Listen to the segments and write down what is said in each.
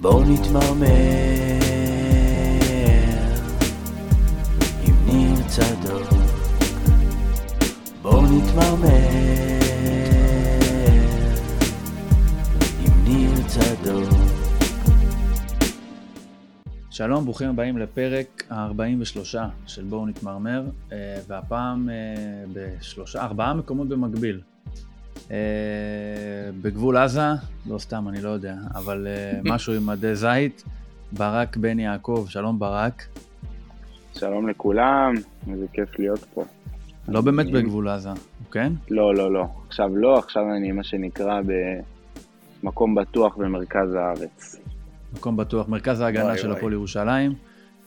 בואו נתמרמר עם ניר צדוק. בואו נתמרמר עם ניר צדוק. שלום, ברוכים הבאים לפרק ה-43 של בואו נתמרמר, אה, והפעם אה, בשלושה, ארבעה מקומות במקביל. אה, בגבול עזה, לא סתם, אני לא יודע, אבל משהו עם מדי זית, ברק בן יעקב, שלום ברק. שלום לכולם, איזה כיף להיות פה. לא באמת בגבול עזה, כן? לא, לא, לא. עכשיו לא, עכשיו אני מה שנקרא במקום בטוח במרכז הארץ. מקום בטוח, מרכז ההגנה של. הפועל ירושלים.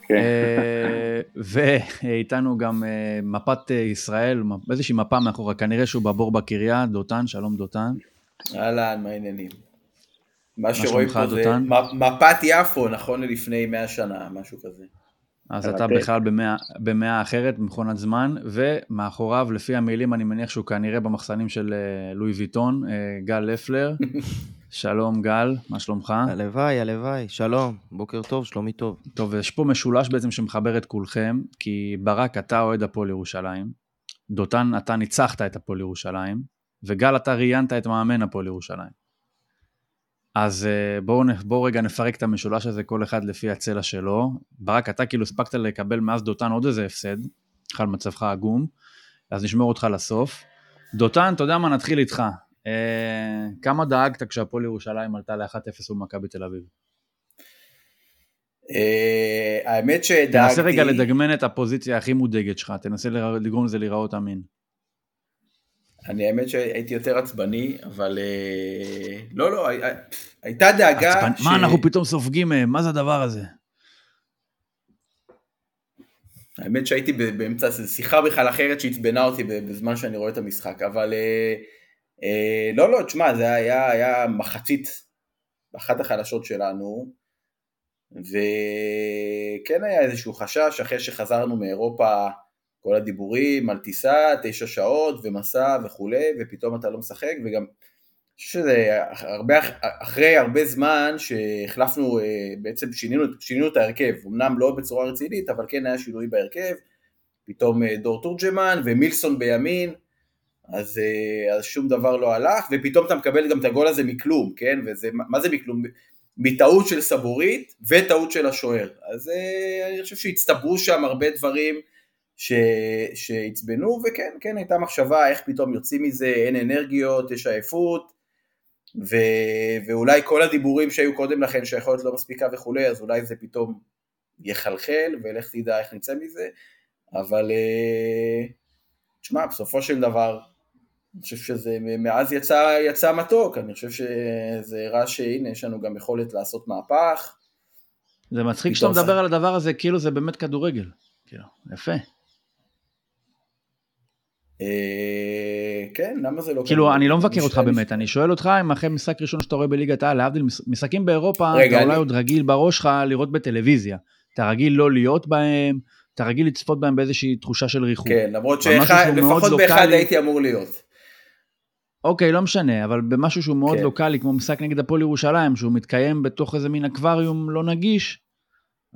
כן. אה, ואיתנו גם אה, מפת אה, ישראל, איזושהי מפה מאחורה, כנראה שהוא בבור בקריה, דותן, שלום דותן. אהלן, מה העניינים? מה שרואים פה זה מפת יפו, נכון ללפני 100 שנה, משהו כזה. אז. אתה בכלל במאה, במאה אחרת, במכונת זמן, ומאחוריו, לפי המילים, אני מניח שהוא כנראה במחסנים של לואי ויטון, גל לפלר. שלום גל, מה שלומך? הלוואי, הלוואי, שלום, בוקר טוב, שלומי טוב. טוב, יש פה משולש בעצם שמחבר את כולכם, כי ברק, אתה אוהד הפועל ירושלים, דותן, אתה ניצחת את הפועל ירושלים, וגל, אתה ראיינת את מאמן הפועל ירושלים. אז אה, בואו בואו רגע נפרק את המשולש הזה, כל אחד לפי הצלע שלו. ברק, אתה כאילו הספקת לקבל מאז דותן עוד איזה הפסד, בכלל מצבך עגום, אז נשמור אותך לסוף. דותן, אתה יודע מה, נתחיל איתך. אה, כמה דאגת כשהפועל ירושלים עלתה ל-1-0 במכבי תל אביב? אה, האמת שדאגתי... תנסה רגע לדגמן את הפוזיציה הכי מודאגת שלך, תנסה לגרום לזה להיראות אמין. אני האמת שהייתי יותר עצבני, אבל... אה, לא, לא, הי- הייתה דאגה... עצבן- מה אנחנו פתאום סופגים מהם? מה זה הדבר הזה? האמת שהייתי באמצע שיחה בכלל אחרת שעצבנה אותי בזמן שאני רואה את המשחק, אבל אה, לא, לא, תשמע, זה היה, היה מחצית אחת החלשות שלנו, וכן היה איזשהו חשש אחרי שחזרנו מאירופה, כל הדיבורים על טיסה, תשע שעות ומסע וכולי, ופתאום אתה לא משחק, וגם שזה הרבה, אחרי הרבה זמן שהחלפנו, אה, בעצם שינינו, שינינו את ההרכב, אמנם לא בצורה רצינית, אבל כן היה שינוי בהרכב, פתאום אה, דור תורג'מן ומילסון בימין, אז, אה, אז שום דבר לא הלך, ופתאום אתה מקבל גם את הגול הזה מכלום, כן? וזה, מה זה מכלום? מטעות של סבורית וטעות של השוער. אז אה, אני חושב שהצטברו שם הרבה דברים שעצבנו, וכן, כן, הייתה מחשבה איך פתאום יוצאים מזה, אין אנרגיות, יש עייפות, ו, ואולי כל הדיבורים שהיו קודם לכן, שהיכולת לא מספיקה וכולי, אז אולי זה פתאום יחלחל, ולך תדע איך נצא מזה, אבל אה, תשמע, בסופו של דבר, אני חושב שזה, מאז יצא, יצא מתוק, אני חושב שזה הראה שהנה, יש לנו גם יכולת לעשות מהפך. זה מצחיק שאתה מדבר על הדבר הזה כאילו זה באמת כדורגל. כאילו, יפה. אה, כן, למה זה לא... כאילו? אני לא מבקר אותך באמת, אני שואל אותך אם אחרי משחק ראשון שאתה רואה בליגת העל, להבדיל מש- משחקים באירופה, אתה אולי עוד רגיל בראש שלך לראות בטלוויזיה. אתה רגיל לא להיות בהם, אתה רגיל לצפות בהם באיזושהי תחושה של ריחוק. כן, למרות שלפחות באחד. הייתי אמור להיות. אוקיי, לא משנה, אבל במשהו שהוא מאוד כן. לוקאלי, כמו משחק נגד הפועל ירושלים, שהוא מתקיים בתוך איזה מין אקווריום לא נגיש,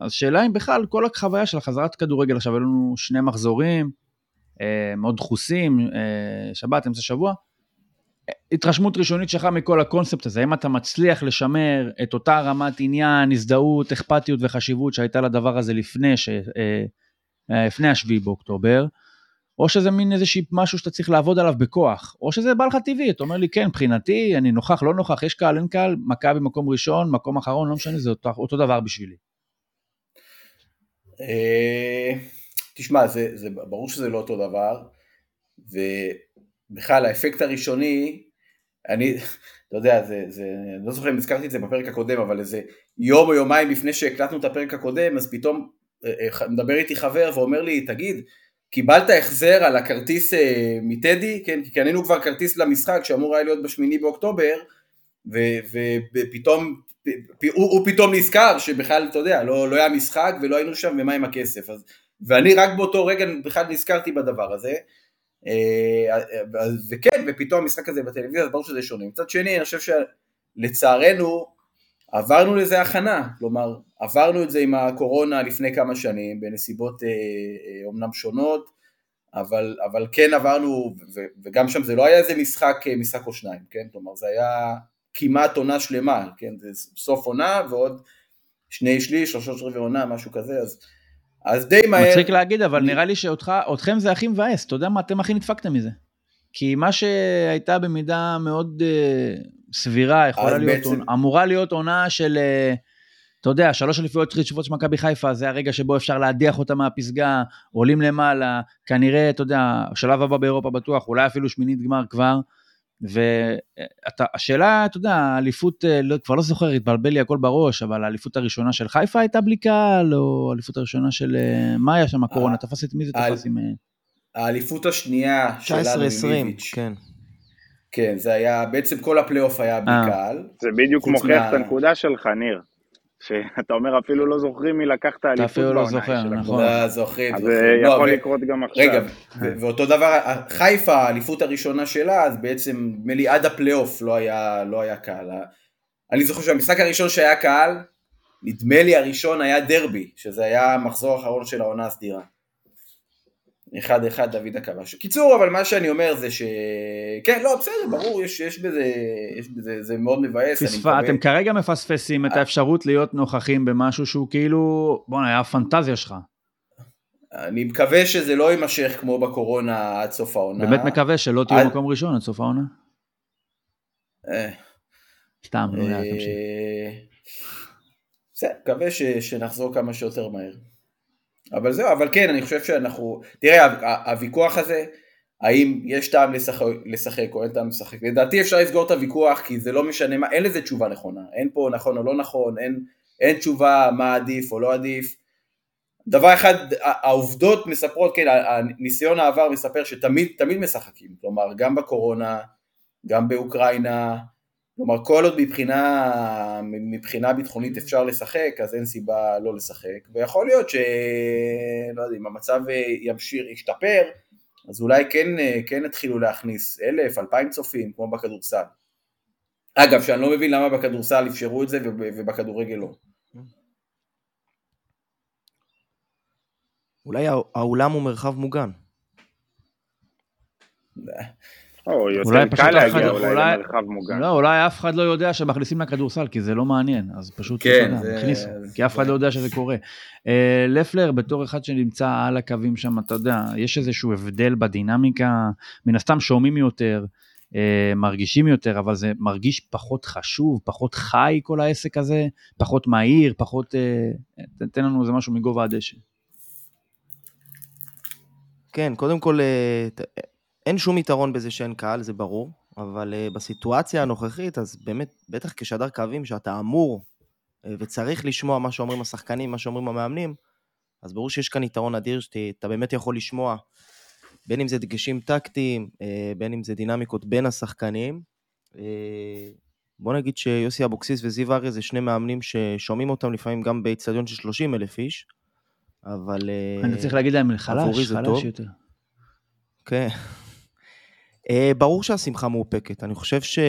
אז שאלה אם בכלל כל החוויה של החזרת כדורגל, עכשיו היו לנו שני מחזורים, אה, מאוד דחוסים, אה, שבת, אמצע שבוע, התרשמות ראשונית שלך מכל הקונספט הזה, האם אתה מצליח לשמר את אותה רמת עניין, הזדהות, אכפתיות וחשיבות שהייתה לדבר הזה לפני, ש, אה, אה, לפני השביעי באוקטובר, או שזה מין איזשהי משהו שאתה צריך לעבוד עליו בכוח, או שזה בא לך טבעי, אתה אומר לי, כן, מבחינתי, אני נוכח, לא נוכח, יש קהל, אין קהל, מכבי מקום ראשון, מקום אחרון, לא משנה, זה אותו, אותו דבר בשבילי. אה, תשמע, זה, זה ברור שזה לא אותו דבר, ובכלל האפקט הראשוני, אני, אתה יודע, זה, זה, אני לא זוכר אם הזכרתי את זה בפרק הקודם, אבל איזה יום או יומיים לפני שהקלטנו את הפרק הקודם, אז פתאום אה, אה, מדבר איתי חבר ואומר לי, תגיד, קיבלת החזר על הכרטיס אה, מטדי, כן, כי קנינו כבר כרטיס למשחק שאמור היה להיות בשמיני באוקטובר, ו- ופתאום, פ- הוא, הוא פתאום נזכר שבכלל, אתה יודע, לא, לא היה משחק ולא היינו שם ומה עם הכסף, אז, ואני רק באותו רגע בכלל נזכרתי בדבר הזה, אה, אז- וכן, ופתאום המשחק הזה בטלוויזיה, אז ברור שזה שונה. מצד שני, אני חושב שלצערנו, עברנו לזה הכנה, כלומר, עברנו את זה עם הקורונה לפני כמה שנים, בנסיבות אה, אה, אומנם שונות, אבל, אבל כן עברנו, ו, וגם שם זה לא היה איזה משחק, אה, משחק או שניים, כן? כלומר, זה היה כמעט עונה שלמה, כן? זה סוף עונה ועוד שני שליש, שלושות רבעי עונה, משהו כזה, אז, אז די מהר... מצחיק להגיד, אבל נראה לי שאותכם זה הכי מבאס, אתה יודע מה, אתם הכי נדפקתם מזה. כי מה שהייתה במידה מאוד סבירה, יכולה להיות, בעצם... אמורה להיות עונה של, uh, אתה יודע, שלוש אליפויות רצופות של מכבי חיפה, זה הרגע שבו אפשר להדיח אותה מהפסגה, עולים למעלה, כנראה, אתה יודע, השלב הבא באירופה בטוח, אולי אפילו שמינית גמר כבר. והשאלה, אתה יודע, האליפות, אה, לא, כבר לא זוכר, התבלבל לי הכל בראש, אבל האליפות הראשונה של חיפה הייתה בלי קהל, או האליפות הראשונה של, מה היה שם הקורונה? תפס את מי זה תפס עם... האליפות השנייה שלנו עם איביץ'. כן. כן, זה היה, בעצם כל הפלייאוף היה בלי אה. קהל. זה בדיוק מוכיח מה... את הנקודה שלך, ניר. שאתה אומר אפילו לא זוכרים מי לקח את האליפות בעונה. אתה אפילו לא זוכר, נכון. לא זוכרים. אז זה לא, יכול לקרות גם עכשיו. רגע, ואותו דבר, חיפה, האליפות הראשונה שלה, אז בעצם, נדמה לי עד הפלייאוף לא היה, לא היה קהל. אני זוכר שהמשחק הראשון שהיה קהל, נדמה לי הראשון היה דרבי, שזה היה המחזור האחרון של העונה הסדירה. אחד אחד דוד הכבש. קיצור, אבל מה שאני אומר זה ש... כן, לא, בסדר, ברור, יש, יש בזה, יש בזה, זה מאוד מבאס. פספ... מקווה... אתם כרגע מפספסים את אה. האפשרות להיות נוכחים במשהו שהוא כאילו, בואנה, היה הפנטזיה שלך. אני מקווה שזה לא יימשך כמו בקורונה עד סוף העונה. באמת מקווה שלא תהיו עד... מקום ראשון עד סוף העונה. אה. סתם, לא יודע, תמשיך. בסדר, מקווה שנחזור כמה שיותר מהר. אבל זהו, אבל כן, אני חושב שאנחנו, תראה, הוויכוח הזה, האם יש טעם לשחק, לשחק או אין טעם לשחק, לדעתי אפשר לסגור את הוויכוח כי זה לא משנה מה, אין לזה תשובה נכונה, אין פה נכון או לא נכון, אין, אין תשובה מה עדיף או לא עדיף. דבר אחד, העובדות מספרות, כן, הניסיון העבר מספר שתמיד תמיד משחקים, כלומר גם בקורונה, גם באוקראינה, כלומר, כל עוד מבחינה, מבחינה ביטחונית אפשר לשחק, אז אין סיבה לא לשחק, ויכול להיות ש... לא יודע, אם המצב ימשיך, ישתפר, אז אולי כן, כן יתחילו להכניס אלף, אלפיים צופים, כמו בכדורסל. אגב, שאני לא מבין למה בכדורסל אפשרו את זה ובכדורגל לא. אולי האולם הוא מרחב מוגן. או יותר קל להגיע לא- אולי אולי למרחב מוגן. לא, אולי אף אחד לא יודע שמכניסים לכדורסל, כי זה לא מעניין, אז פשוט כן, זה... הכניסו, כי אף אחד לא יודע שזה קורה. אה, לפלר, בתור אחד שנמצא על הקווים שם, אתה יודע, יש איזשהו הבדל בדינמיקה, מן הסתם שומעים יותר, אה, מרגישים יותר, אבל זה מרגיש פחות חשוב, פחות חי כל העסק הזה, פחות מהיר, פחות... אה, תן לנו איזה משהו מגובה הדשא. כן, קודם כל, אין שום יתרון בזה שאין קהל, זה ברור, אבל uh, בסיטואציה הנוכחית, אז באמת, בטח כשדר קווים שאתה אמור uh, וצריך לשמוע מה שאומרים השחקנים, מה שאומרים המאמנים, אז ברור שיש כאן יתרון אדיר שאתה באמת יכול לשמוע, בין אם זה דגשים טקטיים, uh, בין אם זה דינמיקות בין השחקנים. Uh, בוא נגיד שיוסי אבוקסיס וזיו אריה זה שני מאמנים ששומעים אותם לפעמים גם באיצטדיון של 30 אלף איש, אבל... אני צריך להגיד להם חלש, חלש יותר. כן. אה, ברור שהשמחה מאופקת. אני חושב שמה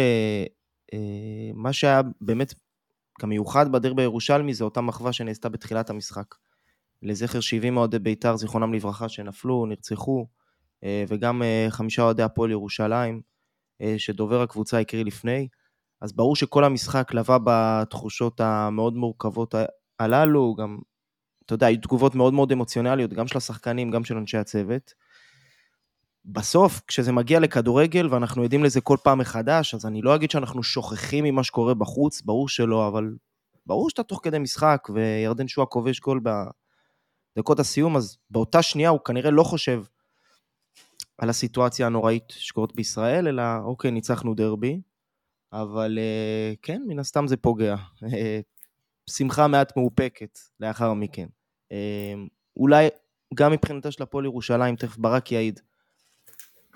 אה, שהיה באמת גם מיוחד בדרבי הירושלמי זה אותה מחווה שנעשתה בתחילת המשחק. לזכר 70 אוהדי בית"ר, זיכרונם לברכה, שנפלו, נרצחו, אה, וגם חמישה אוהדי הפועל ירושלים, שדובר הקבוצה הקריא לפני. אז ברור שכל המשחק לבא בתחושות המאוד מורכבות הללו, גם, אתה יודע, היו תגובות מאוד מאוד אמוציונליות, גם של השחקנים, גם של אנשי הצוות. בסוף, כשזה מגיע לכדורגל, ואנחנו יודעים לזה כל פעם מחדש, אז אני לא אגיד שאנחנו שוכחים ממה שקורה בחוץ, ברור שלא, אבל ברור שאתה תוך כדי משחק, וירדן שואה כובש גול בדקות הסיום, אז באותה שנייה הוא כנראה לא חושב על הסיטואציה הנוראית שקורית בישראל, אלא אוקיי, ניצחנו דרבי, אבל אה, כן, מן הסתם זה פוגע. אה, שמחה מעט מאופקת לאחר מכן. אה, אולי גם מבחינתה של הפועל ירושלים, תכף ברק יעיד,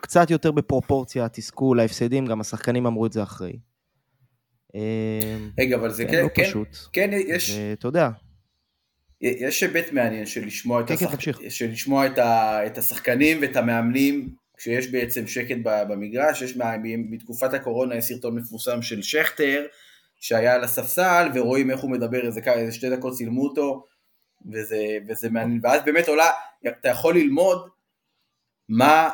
קצת יותר בפרופורציה התסכול, ההפסדים, גם השחקנים אמרו את זה אחרי. אמ, רגע, אבל זה כן, כן, לא כן, פשוט. כן, יש... אתה יודע. יש היבט מעניין של לשמוע, כן, את, השח... של לשמוע את, ה... את השחקנים ואת המאמנים כשיש בעצם שקט במגרש, יש מה... מתקופת הקורונה יש סרטון מפורסם של שכטר שהיה על הספסל, ורואים איך הוא מדבר איזה, איזה שתי דקות צילמו אותו, וזה, וזה מעניין, ואז באמת עולה, אתה יכול ללמוד מה,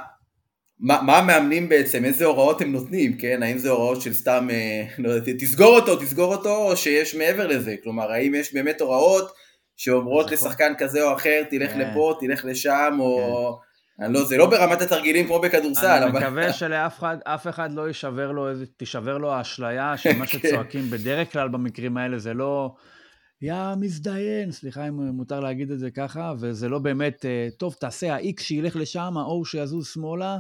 מה, מה המאמנים בעצם, איזה הוראות הם נותנים, כן? האם זה הוראות של סתם, אה, לא יודע, תסגור אותו, תסגור אותו, או שיש מעבר לזה, כלומר, האם יש באמת הוראות שאומרות נכון. לשחקן כזה או אחר, תלך כן. לפה, תלך לשם, או... אני לא, זה לא ברמת התרגילים כמו בכדורסל, אני אבל... מקווה שלאף אחד, אף אחד לא יישבר לו, תישבר לו האשליה שמה כן. שצועקים בדרך כלל במקרים האלה זה לא, יא מזדיין, סליחה אם מותר להגיד את זה ככה, וזה לא באמת, אה, טוב, תעשה ה-X שילך לשם, ה-O שיזוז שמאלה,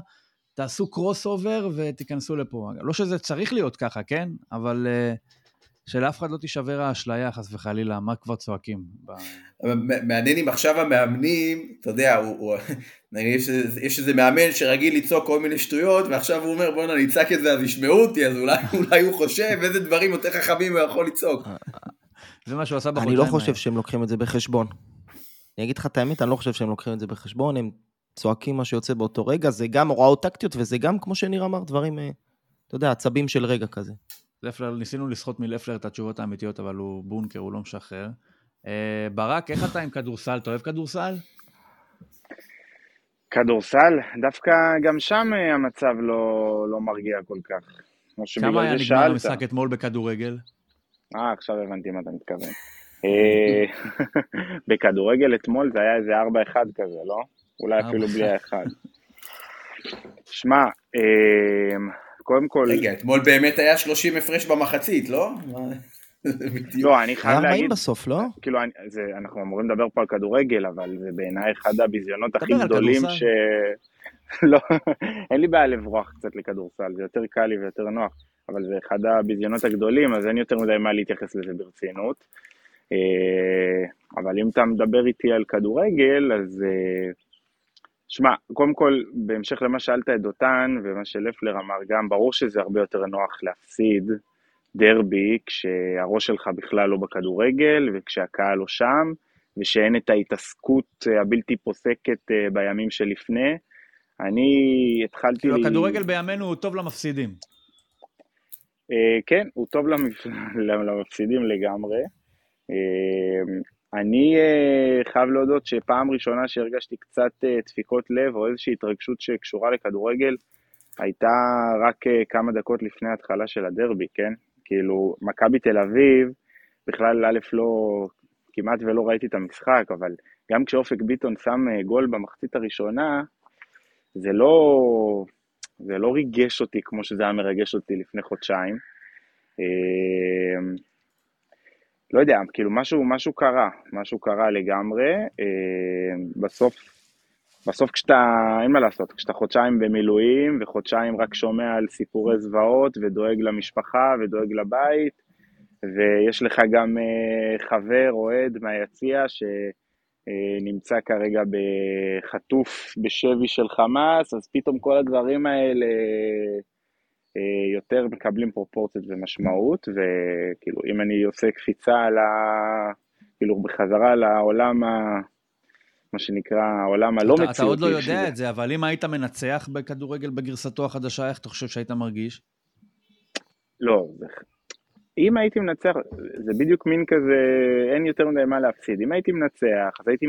תעשו קרוס אובר ותיכנסו לפה. לא שזה צריך להיות ככה, כן? אבל אה, שלאף אחד לא תישבר האשליה, חס וחלילה, מה כבר צועקים. ב- מעניין אם עכשיו המאמנים, אתה יודע, הוא, הוא, נגיד יש, איזה- יש איזה מאמן שרגיל לצעוק כל מיני שטויות, ועכשיו הוא אומר בואנה אני אצעק את זה אז ישמעו אותי, אז אולי, אולי הוא חושב איזה דברים יותר חכמים הוא יכול לצעוק. זה מה שהוא עשה אני בחודשיים לא חושב. שהם לוקחים את זה בחשבון. אני אגיד לך את האמת, אני לא חושב שהם לוקחים את זה בחשבון, הם צועקים מה שיוצא באותו רגע, זה גם הוראות טקטיות וזה גם, כמו שניר אמר, דברים, אה, אתה יודע, עצבים של רגע כזה. לפלר, ניסינו לסחוט מלפלר את התשובות האמיתיות, אבל הוא בונקר, הוא לא משחרר. אה, ברק, איך אתה עם כדורסל? אתה אוהב כדורסל? כדורסל, דווקא גם שם אה, המצב לא, לא מרגיע כל כך. כמו כמה היה נגמר שאלת. המשחק אתמול בכדורגל? אה, עכשיו הבנתי מה אתה מתכוון. אה, בכדורגל אתמול זה היה איזה 4-1 כזה, לא? אולי אפילו 4-1. בלי האחד. שמע, אה, קודם כל, רגע, אתמול באמת היה 30 הפרש במחצית, לא? לא, אני היה חייב 40 להגיד, בסוף, לא? כאילו, זה, אנחנו אמורים לדבר פה על כדורגל, אבל זה בעיניי אחד הביזיונות הכי גדולים. ש... לא, אין לי בעיה לברוח קצת לכדורסל, זה יותר קל לי ויותר נוח, אבל זה אחד הביזיונות הגדולים, אז אין יותר מדי מה להתייחס לזה ברצינות. אה, אבל אם אתה מדבר איתי על כדורגל, אז... אה, שמע, קודם כל, בהמשך למה שאלת את דותן, ומה שלפלר אמר גם, ברור שזה הרבה יותר נוח להפסיד דרבי כשהראש שלך בכלל לא בכדורגל, וכשהקהל לא שם, ושאין את ההתעסקות אה, הבלתי פוסקת אה, בימים שלפני. אני התחלתי... כאילו, הכדורגל בימינו הוא טוב למפסידים. אה, כן, הוא טוב למפ... למפסידים לגמרי. אני אה, חייב להודות שפעם ראשונה שהרגשתי קצת אה, דפיקות לב או איזושהי התרגשות שקשורה לכדורגל, הייתה רק אה, כמה דקות לפני ההתחלה של הדרבי, כן? כאילו, מכבי תל אביב, בכלל, א', לא, כמעט ולא ראיתי את המשחק, אבל גם כשאופק ביטון שם גול במחצית הראשונה, זה לא, זה לא ריגש אותי כמו שזה היה מרגש אותי לפני חודשיים. אה, לא יודע, כאילו משהו, משהו קרה, משהו קרה לגמרי. אה, בסוף, בסוף כשאתה, אין מה לעשות, כשאתה חודשיים במילואים וחודשיים רק שומע על סיפורי זוועות ודואג למשפחה ודואג לבית, ויש לך גם אה, חבר, אוהד מהיציע שנמצא כרגע בחטוף בשבי של חמאס, אז פתאום כל הדברים האלה אה, יותר מקבלים פרופורציות ומשמעות, וכאילו אם אני עושה קפיצה על ה... כאילו בחזרה לעולם ה... מה שנקרא העולם הלא מציאותי. אתה עוד לא יודע שזה- את זה, אבל אם היית מנצח בכדורגל בגרסתו החדשה, איך אתה חושב שהיית מרגיש? לא. אם הייתי מנצח, זה בדיוק מין כזה, אין יותר מדי מה להפסיד. אם הייתי מנצח, אז הייתי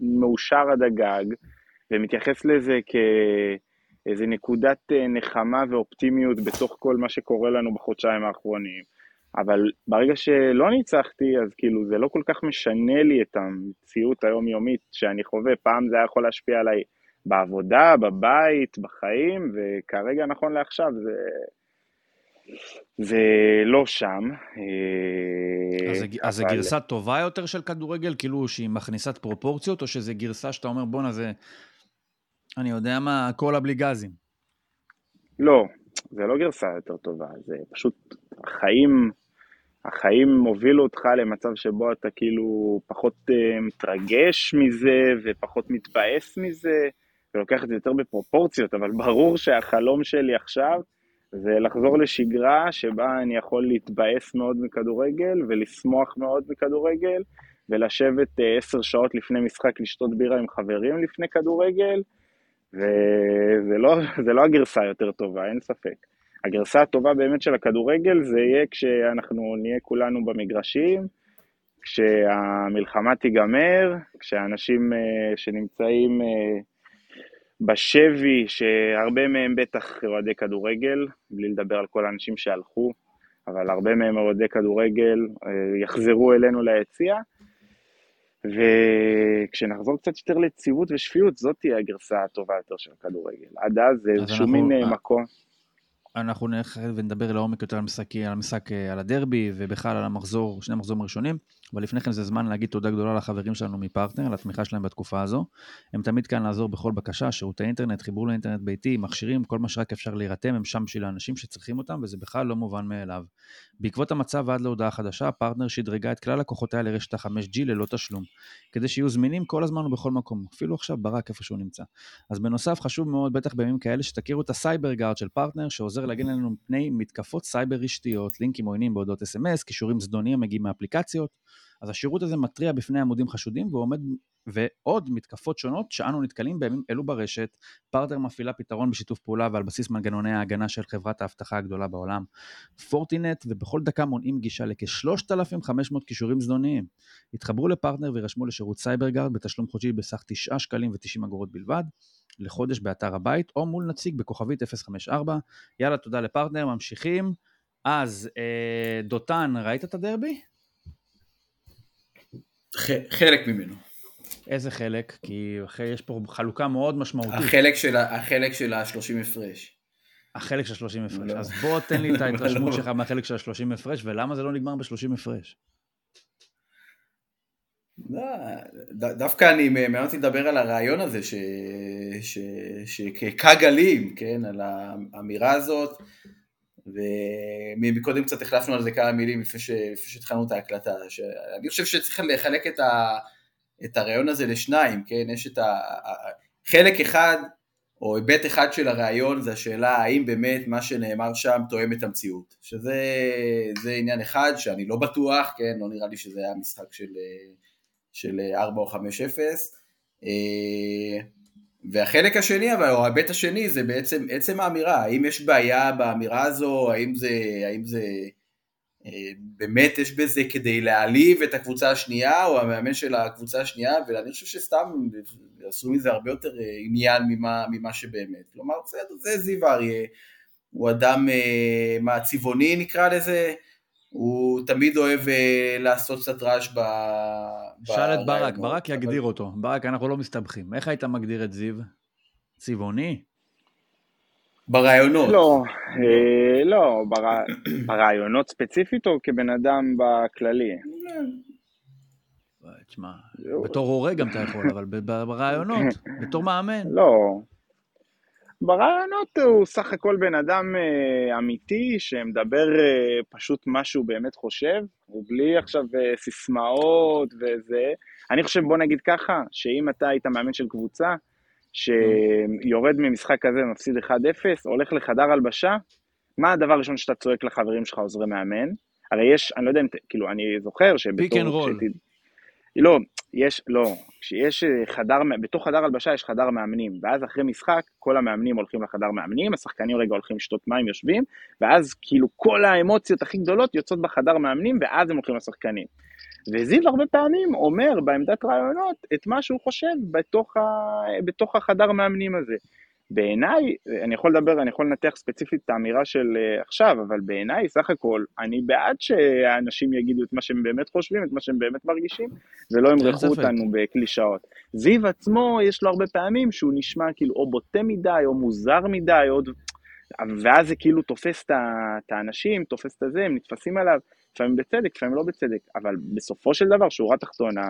מאושר עד הגג, ומתייחס לזה כאיזה נקודת אה, נחמה ואופטימיות בתוך כל מה שקורה לנו בחודשיים האחרונים. אבל ברגע שלא ניצחתי, אז כאילו זה לא כל כך משנה לי את המציאות היומיומית שאני חווה. פעם זה היה יכול להשפיע עליי בעבודה, בבית, בחיים, וכרגע, נכון לעכשיו, זה... זה לא שם. אה, אז זה, אז אבל- גרסה טובה יותר של כדורגל, כאילו שהיא מכניסת פרופורציות, או שזה גרסה שאתה אומר, בואנה, זה, אני יודע מה, קולה בלי גזים. לא, זה לא גרסה יותר טובה, זה פשוט החיים, החיים הובילו אותך למצב שבו אתה כאילו פחות uh, מתרגש מזה ופחות מתבאס מזה, ולוקח את זה יותר בפרופורציות, אבל ברור שהחלום שלי עכשיו זה לחזור לשגרה שבה אני יכול להתבאס מאוד מכדורגל ולשמוח מאוד מכדורגל, ולשבת uh, עשר שעות לפני משחק לשתות בירה עם חברים לפני כדורגל, וזה לא, לא הגרסה היותר טובה, אין ספק. הגרסה הטובה באמת של הכדורגל זה יהיה כשאנחנו נהיה כולנו במגרשים, כשהמלחמה תיגמר, כשאנשים אה, שנמצאים אה, בשבי, שהרבה מהם בטח אוהדי כדורגל, בלי לדבר על כל האנשים שהלכו, אבל הרבה מהם אוהדי כדורגל, אה, יחזרו אלינו ליציע. וכשנחזור קצת יותר ליציבות ושפיות, זאת תהיה הגרסה הטובה יותר של הכדורגל. עד אז זה איזשהו מין אה, מקום. אנחנו נלך ונדבר לעומק יותר על המשחק, על המשחק, אה, על הדרבי, ובכלל על המחזור, שני המחזורים הראשונים, אבל לפני כן זה זמן להגיד תודה גדולה לחברים שלנו מפרטנר, על התמיכה שלהם בתקופה הזו. הם תמיד כאן לעזור בכל בקשה, שירותי אינטרנט, חיבור לאינטרנט ביתי, מכשירים, כל מה שרק אפשר להירתם, הם שם בשביל האנשים שצריכים אותם, וזה בכלל לא מובן מאליו. בעקבות המצב ועד להודעה חדשה, פרטנר שדרגה את כלל לקוחותיה לרשת ה-5G ללא תשלום, כדי שיהיו זמינים כל הזמן ובכל מקום, אפילו עכשיו ברק איפה שהוא נמצא. אז בנוסף, חשוב מאוד, בטח בימים כאלה, שתכירו את ה Cyber Guard של פרטנר, שעוזר להגן עלינו מפני מתקפות סייבר רשתיות, לינקים עוינים בהודעות SMS, קישורים זדוניים מגיעים מאפליקציות. אז השירות הזה מתריע בפני עמודים חשודים ועומד, ועוד מתקפות שונות שאנו נתקלים בימים אלו ברשת. פרטנר מפעילה פתרון בשיתוף פעולה ועל בסיס מנגנוני ההגנה של חברת האבטחה הגדולה בעולם, Fortinet, ובכל דקה מונעים גישה לכ-3,500 קישורים זדוניים. התחברו לפרטנר וירשמו לשירות Cyber Guard בתשלום חודשי בסך 9 שקלים ו-90 אגורות בלבד. לחודש באתר הבית, או מול נציג בכוכבית 054. יאללה, תודה לפרטנר, ממשיכים. אז, אה, דותן, ראית את הדרבי? חלק ממנו. איזה חלק? כי יש פה חלוקה מאוד משמעותית. החלק של, החלק של ה-30 הפרש. החלק של 30 הפרש. לא. אז בוא תן לי את ההתרשמות שלך מהחלק של ה-30 הפרש, ולמה זה לא נגמר ב-30 הפרש? לא, דווקא אני, מעניין אותי לדבר על הרעיון הזה, שכגלים, כן, על האמירה הזאת, ומקודם קצת החלפנו על זה כמה מילים לפני שהתחלנו את ההקלטה, שאני חושב שצריך לחלק את, ה, את הרעיון הזה לשניים, כן, יש את ה... חלק אחד, או היבט אחד של הרעיון, זה השאלה האם באמת מה שנאמר שם תואם את המציאות, שזה עניין אחד שאני לא בטוח, כן, לא נראה לי שזה היה משחק של... של 4 או 5-0. אה, והחלק השני, אבל, או ההיבט השני, זה בעצם עצם האמירה, האם יש בעיה באמירה הזו, האם זה, האם זה אה, באמת יש בזה כדי להעליב את הקבוצה השנייה, או המאמן של הקבוצה השנייה, ואני חושב שסתם עשו מזה הרבה יותר אה, עניין ממה, ממה שבאמת. כלומר, בסדר, זה זיו אריה, הוא אדם, מה, צבעוני נקרא לזה, הוא תמיד אוהב uh, לעשות קצת רעש ב... שאל את ברק, ברק יגדיר אבל... אותו. ברק, אנחנו לא מסתבכים. איך היית מגדיר את זיו? צבעוני? ברעיונות. לא, אה, לא, בר... ברעיונות ספציפית או כבן אדם בכללי? תשמע, בתור הורה גם אתה יכול, אבל ברעיונות, בתור מאמן. לא, ברעיונות הוא סך הכל בן אדם אה, אמיתי שמדבר אה, פשוט מה שהוא באמת חושב, ובלי עכשיו אה, סיסמאות וזה. אני חושב, בוא נגיד ככה, שאם אתה היית מאמן של קבוצה, שיורד ממשחק כזה ומפסיד 1-0, הולך לחדר הלבשה, מה הדבר הראשון שאתה צועק לחברים שלך, עוזרי מאמן? הרי יש, אני לא יודע אם, כאילו, אני זוכר שבתור... pick and roll. לא, יש, לא, כשיש אה, חדר, בתוך חדר הלבשה יש חדר מאמנים, ואז אחרי משחק כל המאמנים הולכים לחדר מאמנים, השחקנים רגע הולכים לשתות מים, יושבים, ואז כאילו כל האמוציות הכי גדולות יוצאות בחדר מאמנים, ואז הם הולכים לשחקנים. וזיו הרבה פעמים אומר בעמדת רעיונות את מה שהוא חושב בתוך, ה, בתוך החדר מאמנים הזה. בעיניי, אני יכול לדבר, אני יכול לנתח ספציפית את האמירה של uh, עכשיו, אבל בעיניי, סך הכל, אני בעד שהאנשים יגידו את מה שהם באמת חושבים, את מה שהם באמת מרגישים, ולא ימרחו אותנו בקלישאות. זיו עצמו, יש לו הרבה פעמים שהוא נשמע כאילו או בוטה מדי, או מוזר מדי, או... ואז זה כאילו תופס את האנשים, תופס את הזה, הם נתפסים עליו, לפעמים בצדק, לפעמים לא בצדק, אבל בסופו של דבר, שורה תחתונה,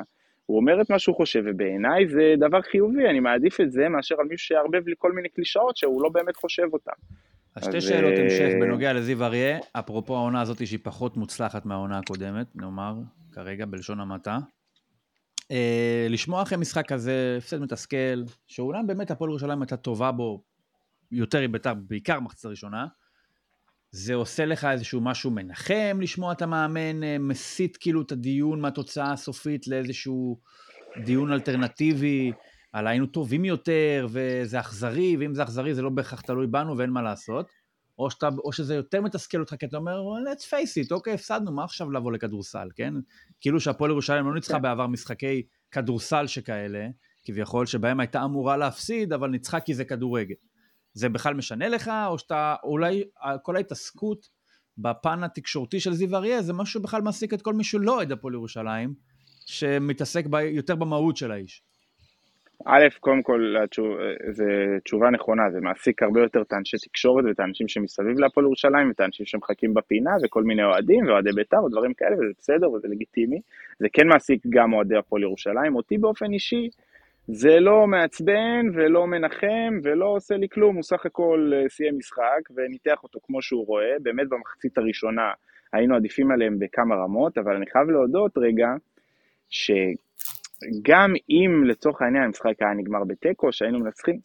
הוא אומר את מה שהוא חושב, ובעיניי זה דבר חיובי, אני מעדיף את זה מאשר על מישהו שיערבב לי כל מיני קלישאות שהוא לא באמת חושב אותן. אז שתי שאלות אה, המשך בנוגע לזיו אריה, אפרופו העונה הזאת שהיא פחות מוצלחת מהעונה הקודמת, נאמר, כרגע בלשון המעטה. אה, לשמוע אחרי משחק כזה, הפסד מתסכל, שאולם באמת הפועל ירושלים הייתה טובה בו יותר מביתר, בעיקר מחצית הראשונה, זה עושה לך איזשהו משהו מנחם לשמוע את המאמן אה, מסיט כאילו את הדיון מהתוצאה הסופית לאיזשהו דיון אלטרנטיבי על היינו טובים יותר וזה אכזרי, ואם זה אכזרי זה לא בהכרח תלוי בנו ואין מה לעשות. או, שאתה, או שזה יותר מתסכל אותך, כי אתה אומר, let's face it, אוקיי, הפסדנו, מה עכשיו לבוא לכדורסל, כן? כאילו שהפועל ירושלים לא ניצחה כן. בעבר משחקי כדורסל שכאלה, כביכול, שבהם הייתה אמורה להפסיד, אבל ניצחה כי זה כדורגל. זה בכלל משנה לך, או שאתה, אולי כל ההתעסקות בפן התקשורתי של זיו אריה, זה משהו שבכלל מעסיק את כל מי שלא אוהד הפועל ירושלים, שמתעסק ב, יותר במהות של האיש. א', קודם כל, זו תשובה נכונה, זה מעסיק הרבה יותר את האנשי תקשורת ואת האנשים שמסביב להפועל ירושלים, ואת האנשים שמחכים בפינה, וכל מיני אוהדים, ואוהדי בית"ר, ודברים כאלה, וזה בסדר וזה לגיטימי. זה כן מעסיק גם אוהדי הפועל ירושלים. אותי באופן אישי, זה לא מעצבן ולא מנחם ולא עושה לי כלום, הוא סך הכל אה, סיים משחק וניתח אותו כמו שהוא רואה, באמת במחצית הראשונה היינו עדיפים עליהם בכמה רמות, אבל אני חייב להודות רגע, שגם אם לצורך העניין המשחק היה נגמר בתיקו, שהיינו מנצחים,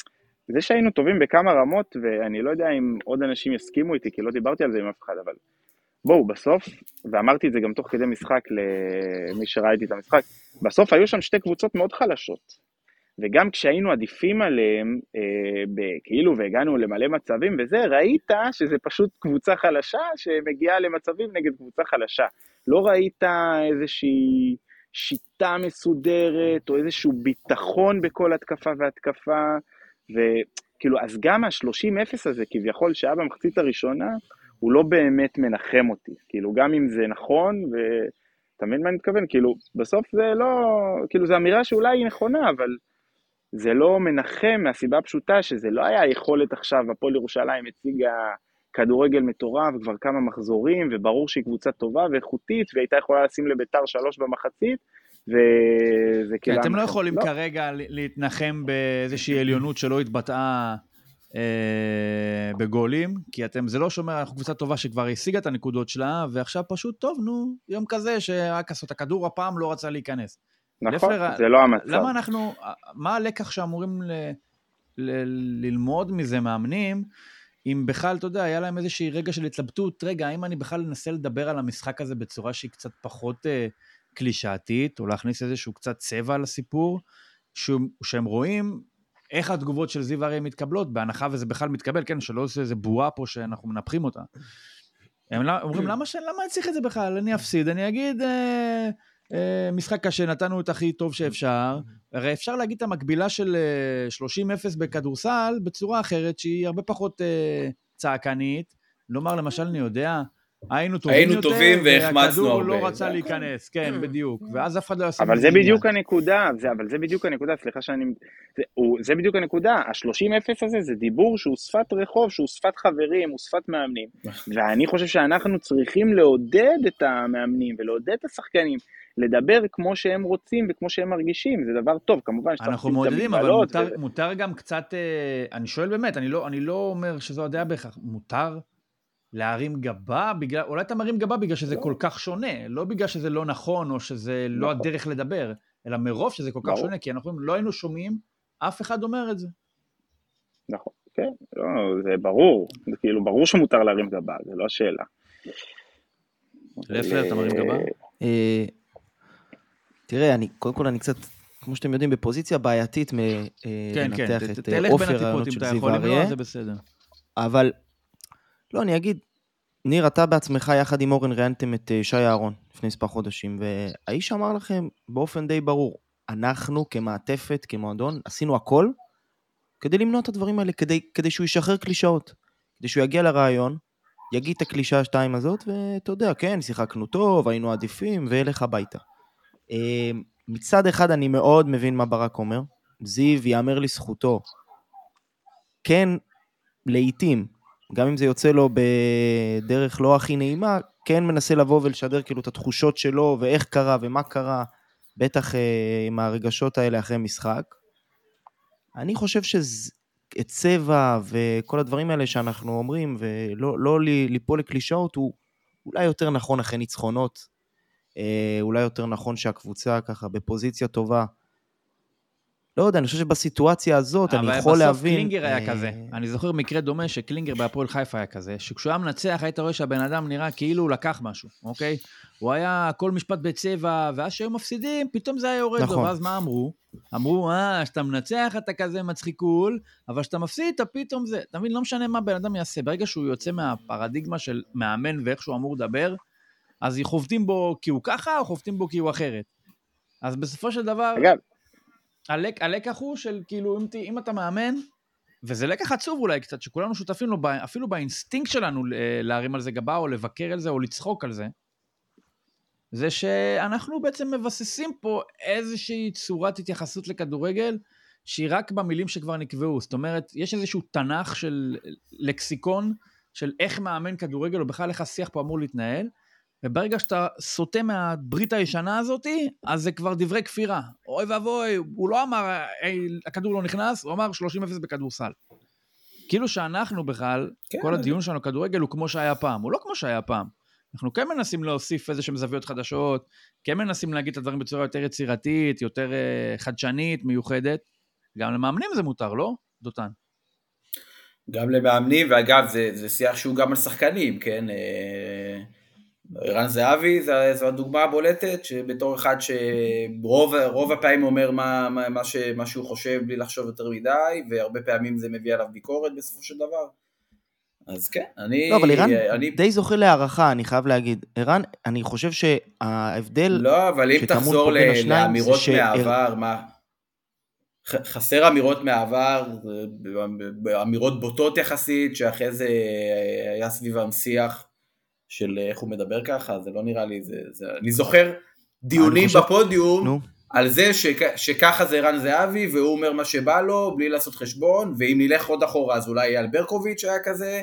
זה שהיינו טובים בכמה רמות, ואני לא יודע אם עוד אנשים יסכימו איתי, כי לא דיברתי על זה עם אף אחד, אבל בואו, בסוף, ואמרתי את זה גם תוך כדי משחק למי שראה איתי את המשחק, בסוף היו שם שתי קבוצות מאוד חלשות. וגם כשהיינו עדיפים עליהם, אה, ב- כאילו והגענו למלא מצבים וזה, ראית שזה פשוט קבוצה חלשה שמגיעה למצבים נגד קבוצה חלשה. לא ראית איזושהי שיטה מסודרת או איזשהו ביטחון בכל התקפה והתקפה, וכאילו, אז גם ה-30-0 הזה כביכול שהיה במחצית הראשונה, הוא לא באמת מנחם אותי. כאילו, גם אם זה נכון, ואתה מבין מה אני מתכוון? כאילו, בסוף זה לא, כאילו, זו אמירה שאולי היא נכונה, אבל זה לא מנחם מהסיבה הפשוטה שזה לא היה יכולת עכשיו, הפועל ירושלים הציגה כדורגל מטורף כבר כמה מחזורים, וברור שהיא קבוצה טובה ואיכותית, והיא הייתה יכולה לשים לביתר שלוש במחצית, וזה כאילו... אתם לא יכולים לא, כרגע להתנחם באיזושהי עליונות שלא התבטאה אה, בגולים, כי אתם, זה לא שאומר, אנחנו קבוצה טובה שכבר השיגה את הנקודות שלה, ועכשיו פשוט, טוב, נו, יום כזה שרק עשו את הכדור הפעם לא רצה להיכנס. נכון, לפלר, זה לא המצב. למה אנחנו, מה הלקח שאמורים ל, ל, ללמוד מזה מאמנים, אם בכלל, אתה יודע, היה להם איזושהי רגע של התלבטות, רגע, האם אני בכלל אנסה לדבר על המשחק הזה בצורה שהיא קצת פחות אה, קלישאתית, או להכניס איזשהו קצת צבע לסיפור, שהוא, שהם רואים איך התגובות של זיו אריה מתקבלות, בהנחה וזה בכלל מתקבל, כן, שלא עושה איזה בועה פה שאנחנו מנפחים אותה. הם לא- אומרים, למה, ש... למה אני צריך את זה בכלל? אני אפסיד, אני אגיד, אה, משחק קשה, נתנו את הכי טוב שאפשר. הרי אפשר להגיד את המקבילה של אה, 30-0 בכדורסל בצורה אחרת, שהיא הרבה פחות אה, צעקנית. לומר, למשל, אני יודע, היינו טובים היינו יותר, טובים והחמצנו והכדור הרבה. לא רצה זה להיכנס, כן, בדיוק. ואז אף אחד לא יעשה אבל זה. בדיוק הנקודה, זה, אבל זה בדיוק הנקודה, סליחה שאני... זה, הוא, זה בדיוק הנקודה, ה-30-0 הזה זה דיבור שהוא שפת רחוב, שהוא שפת חברים, הוא שפת מאמנים. ואני חושב שאנחנו צריכים לעודד את המאמנים ולעודד את השחקנים, לדבר כמו שהם רוצים וכמו שהם מרגישים, זה דבר טוב, כמובן שצריך אנחנו מעודדים, אבל מותר, וזה- מותר גם קצת, אה, אני שואל באמת, אני לא, אני לא אומר שזו הדעה בהכרח, מותר להרים גבה, בגלל, אולי אתה מרים גבה בגלל שזה לא. כל כך שונה, לא בגלל שזה לא נכון או שזה לא נכון. הדרך לדבר, אלא מרוב שזה כל כך ברור. שונה, כי אנחנו לא היינו שומעים אף אחד אומר את זה. נכון, כן, לא, זה ברור, זה כאילו ברור שמותר להרים גבה, זה לא השאלה. לפלר, אתה מרים גבה? אה, תראה, אני, קודם כל אני קצת, כמו שאתם יודעים, בפוזיציה בעייתית כן, כן, מלנתח ת- את אה, בין הטיפות הרעיונות של זיו אריה. אבל, לא, אני אגיד, ניר, אתה בעצמך יחד עם אורן ראיינתם את אה, שי אהרון לפני מספר חודשים, והאיש אמר לכם באופן די ברור, אנחנו כמעטפת, כמועדון, עשינו הכל כדי למנוע את הדברים האלה, כדי, כדי שהוא ישחרר קלישאות, כדי שהוא יגיע לרעיון, יגיד את הקלישה השתיים הזאת, ואתה יודע, כן, שיחקנו טוב, היינו עדיפים, וילך הביתה. אה, מצד אחד אני מאוד מבין מה ברק אומר, זיו, יאמר לזכותו, כן, לעיתים, גם אם זה יוצא לו בדרך לא הכי נעימה, כן מנסה לבוא ולשדר כאילו את התחושות שלו, ואיך קרה ומה קרה, בטח אה, עם הרגשות האלה אחרי משחק. אני חושב שאת צבע וכל הדברים האלה שאנחנו אומרים, ולא לא לי- ליפול לקלישאות, הוא אולי יותר נכון אחרי ניצחונות, אולי יותר נכון שהקבוצה ככה בפוזיציה טובה לא יודע, אני חושב שבסיטואציה הזאת, אני אבל יכול בסוף להבין... קלינגר היה אה, כזה. אני זוכר מקרה דומה שקלינגר בהפועל חיפה היה כזה, שכשהוא היה מנצח היית רואה שהבן אדם נראה כאילו הוא לקח משהו, אוקיי? הוא היה כל משפט בצבע, ואז כשהיו מפסידים, פתאום זה היה יורד לו, נכון. ואז מה אמרו? אמרו, אה, כשאתה מנצח אתה כזה מצחיקול, אבל כשאתה מפסיד אתה פתאום זה. אתה מבין, לא משנה מה בן אדם יעשה, ברגע שהוא יוצא מהפרדיגמה של מאמן ואיך שהוא אמור לדבר, אז חובטים בו כי הוא ככה, או חובטים בו כי הוא אחרת. אז בסופו של דבר, אגב, הלק, הלקח הוא של כאילו, אם, ת- אם אתה מאמן, וזה לקח עצוב אולי קצת, שכולנו שותפים לו, אפילו באינסטינקט שלנו אה, להרים על זה גבה, או לבקר על זה, או לצחוק על זה, זה שאנחנו בעצם מבססים פה איזושהי צורת התייחסות לכדורגל, שהיא רק במילים שכבר נקבעו. זאת אומרת, יש איזשהו תנ"ך של לקסיקון, של איך מאמן כדורגל, או בכלל איך השיח פה אמור להתנהל, וברגע שאתה סוטה מהברית הישנה הזאתי, אז זה כבר דברי כפירה. אוי ואבוי, הוא לא אמר, "היי, הכדור לא נכנס, הוא אמר 30-0 בכדורסל. כאילו שאנחנו בכלל, כן, כל הדיון שלנו כדורגל הוא כמו שהיה פעם. הוא לא כמו שהיה פעם. אנחנו כן מנסים להוסיף איזה שהם זוויות חדשות, כן מנסים להגיד את הדברים בצורה יותר יצירתית, יותר אה, חדשנית, מיוחדת. גם למאמנים זה מותר, לא, דותן? גם למאמנים, ואגב, זה, זה שיח שהוא גם על שחקנים, כן? אה, ערן זהבי זה- זו הדוגמה הבולטת, שבתור אחד שרוב רוב הפעמים אומר מה, מה, מה, ש, מה שהוא חושב בלי לחשוב יותר מדי, והרבה פעמים זה מביא עליו ביקורת בסופו של דבר. אז כן, אני... לא, אבל ערן אני, די זוכה להערכה, אני חייב להגיד. ערן, אני חושב שההבדל... לא, אבל אם תחזור ל- לאמירות מהעבר, מה... חסר אמירות מהעבר, אה, אמירות בוטות יחסית, שאחרי זה אה, היה סביבם שיח של איך הוא מדבר ככה, זה לא נראה לי, זה... זה... אני זוכר דיונים חושב- בפודיום נו, על זה שכ- שככה זה ערן זהבי, והוא אומר מה שבא לו, בלי לעשות חשבון, ואם נלך עוד אחורה אז אולי אייל ברקוביץ' היה כזה,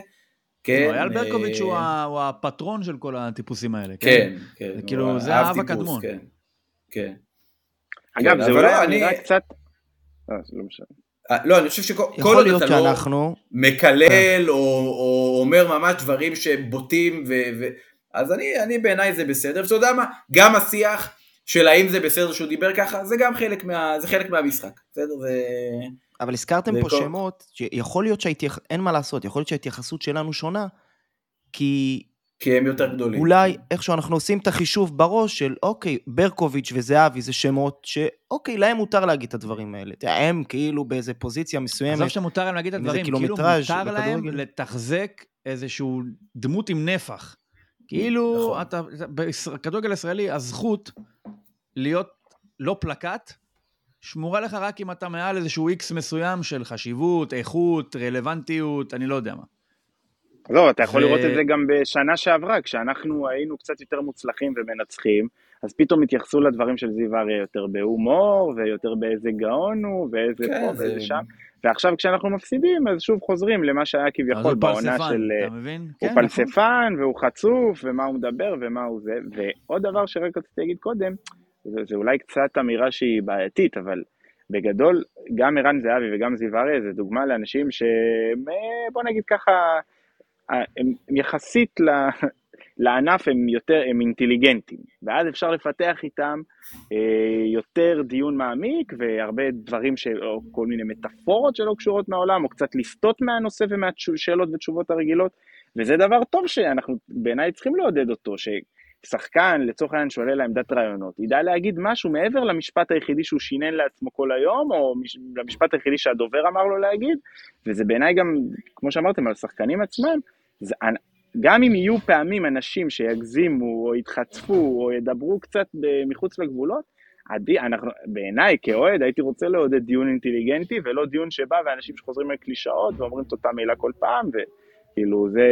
כן. לא, אייל ברקוביץ' הוא אה, הוא הפטרון של כל הטיפוסים האלה. כן, כן. הוא כאילו, זה האב הקדמון. כן, כן. אגב, כן, זה אולי לא, אמירה אני- קצת... זה לא משנה. לא, אני חושב שכל עוד אתה לא שאנחנו... מקלל או, או אומר ממש דברים שהם בוטים, ו, ו... אז אני, אני בעיניי זה בסדר, ואתה יודע מה, גם השיח של האם זה בסדר שהוא דיבר ככה, זה גם חלק, מה, זה חלק מהמשחק, בסדר? זה... אבל הזכרתם זה פה כל- שמות, שיכול להיות שההתייח... אין מה לעשות, יכול להיות שההתייחסות שלנו שונה, כי כי הם יותר גדולים. אולי איכשהו אנחנו עושים את החישוב בראש של אוקיי, ברקוביץ' וזהבי זה שמות שאוקיי, להם מותר להגיד את הדברים האלה. הם כאילו באיזה פוזיציה מסוימת. עזוב שמותר להם להגיד את הדברים, כאילו מותר להם. לתחזק איזשהו דמות עם נפח. כאילו, נכון. אתה, בכדורגל הישראלי, הזכות להיות לא פלקט, שמורה לך רק אם אתה מעל איזשהו איקס מסוים של חשיבות, איכות, רלוונטיות, אני לא יודע מה. לא, אתה יכול ו- לראות את זה גם בשנה שעברה, כשאנחנו היינו קצת יותר מוצלחים ומנצחים, אז פתאום התייחסו לדברים של זיו אריה יותר בהומור, ויותר באיזה גאון הוא, ואיזה כן, פה זה- ואיזה שם, ועכשיו כשאנחנו מפסידים, אז שוב חוזרים למה שהיה כביכול בעונה פלספן, של... אתה מבין? הוא כן, נכון. פלספן, והוא חצוף, ומה הוא מדבר, ומה הוא זה. ועוד דבר שרק רציתי להגיד קודם, זה, זה אולי קצת אמירה שהיא בעייתית, אבל בגדול, גם ערן זהבי וגם זיו אריה זה דוגמה לאנשים שהם, אה, בוא נגיד ככה, אה, הם, הם יחסית ל, לענף הם יותר, הם אינטליגנטים, ואז אפשר לפתח איתם אה, יותר דיון מעמיק והרבה דברים, ש, או כל מיני מטאפורות שלא קשורות מהעולם, או קצת לסטות מהנושא ומהשאלות ותשובות הרגילות, וזה דבר טוב שאנחנו בעיניי צריכים לעודד אותו, ששחקן לצורך העניין שעולה לעמדת רעיונות, ידע להגיד משהו מעבר למשפט היחידי שהוא שינן לעצמו כל היום, או מש- למשפט היחידי שהדובר אמר לו להגיד, וזה בעיניי גם, כמו שאמרתם, על השחקנים עצמם, זה, גם אם יהיו פעמים אנשים שיגזימו, או יתחצפו, או ידברו קצת מחוץ לגבולות, עדי, אנחנו, בעיניי כאוהד הייתי רוצה לעודד דיון אינטליגנטי, ולא דיון שבא ואנשים שחוזרים על קלישאות ואומרים את אותה מילה כל פעם, וכאילו זה,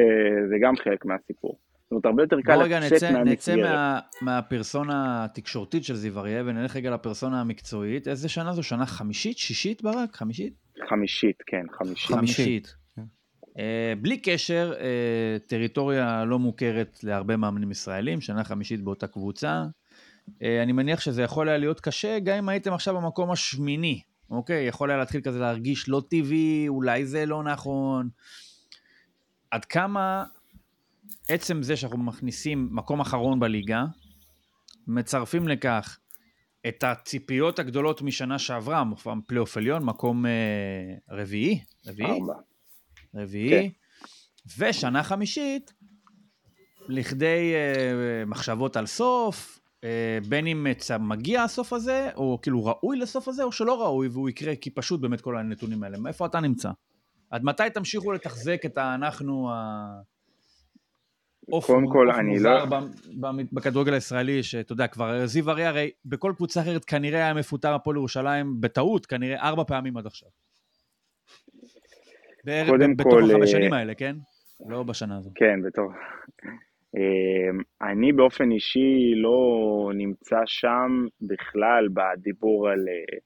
זה גם חלק מהסיפור. זאת אומרת, הרבה יותר קל בוא רגע לצאת נצא, מהמסגרת. מה, מהפרסונה התקשורתית של זיו אריה ונלך רגע לפרסונה המקצועית. איזה שנה זו? שנה חמישית? שישית ברק? חמישית? חמישית, כן, חמישית. חמישית. אה, בלי קשר, אה, טריטוריה לא מוכרת להרבה מאמנים ישראלים, שנה חמישית באותה קבוצה. אה, אני מניח שזה יכול היה להיות קשה, גם אם הייתם עכשיו במקום השמיני, אוקיי? יכול היה להתחיל כזה להרגיש לא טבעי, אולי זה לא נכון. עד כמה עצם זה שאנחנו מכניסים מקום אחרון בליגה, מצרפים לכך את הציפיות הגדולות משנה שעברה, פלייאוף עליון, מקום אה, רביעי, רביעי, ארבע. רביעי, ושנה חמישית, לכדי אה, מחשבות על סוף, אה, בין אם מגיע הסוף הזה, או כאילו ראוי לסוף הזה, או שלא ראוי, והוא יקרה, כי פשוט באמת כל הנתונים האלה. איפה אתה נמצא? עד מתי תמשיכו לתחזק את האנחנו ה... עוף- קודם כל, אני לא- בכדורגל הישראלי, שאתה יודע, כבר זיו אריה הרי בכל קבוצה אחרת כנראה היה מפוטר הפועל ירושלים בטעות, כנראה ארבע פעמים עד עכשיו. בערב, קודם בתוך כל, החמש אה, שנים האלה, כן? לא בשנה הזו. כן, בתור... אמ, אני באופן אישי לא נמצא שם בכלל בדיבור על אה,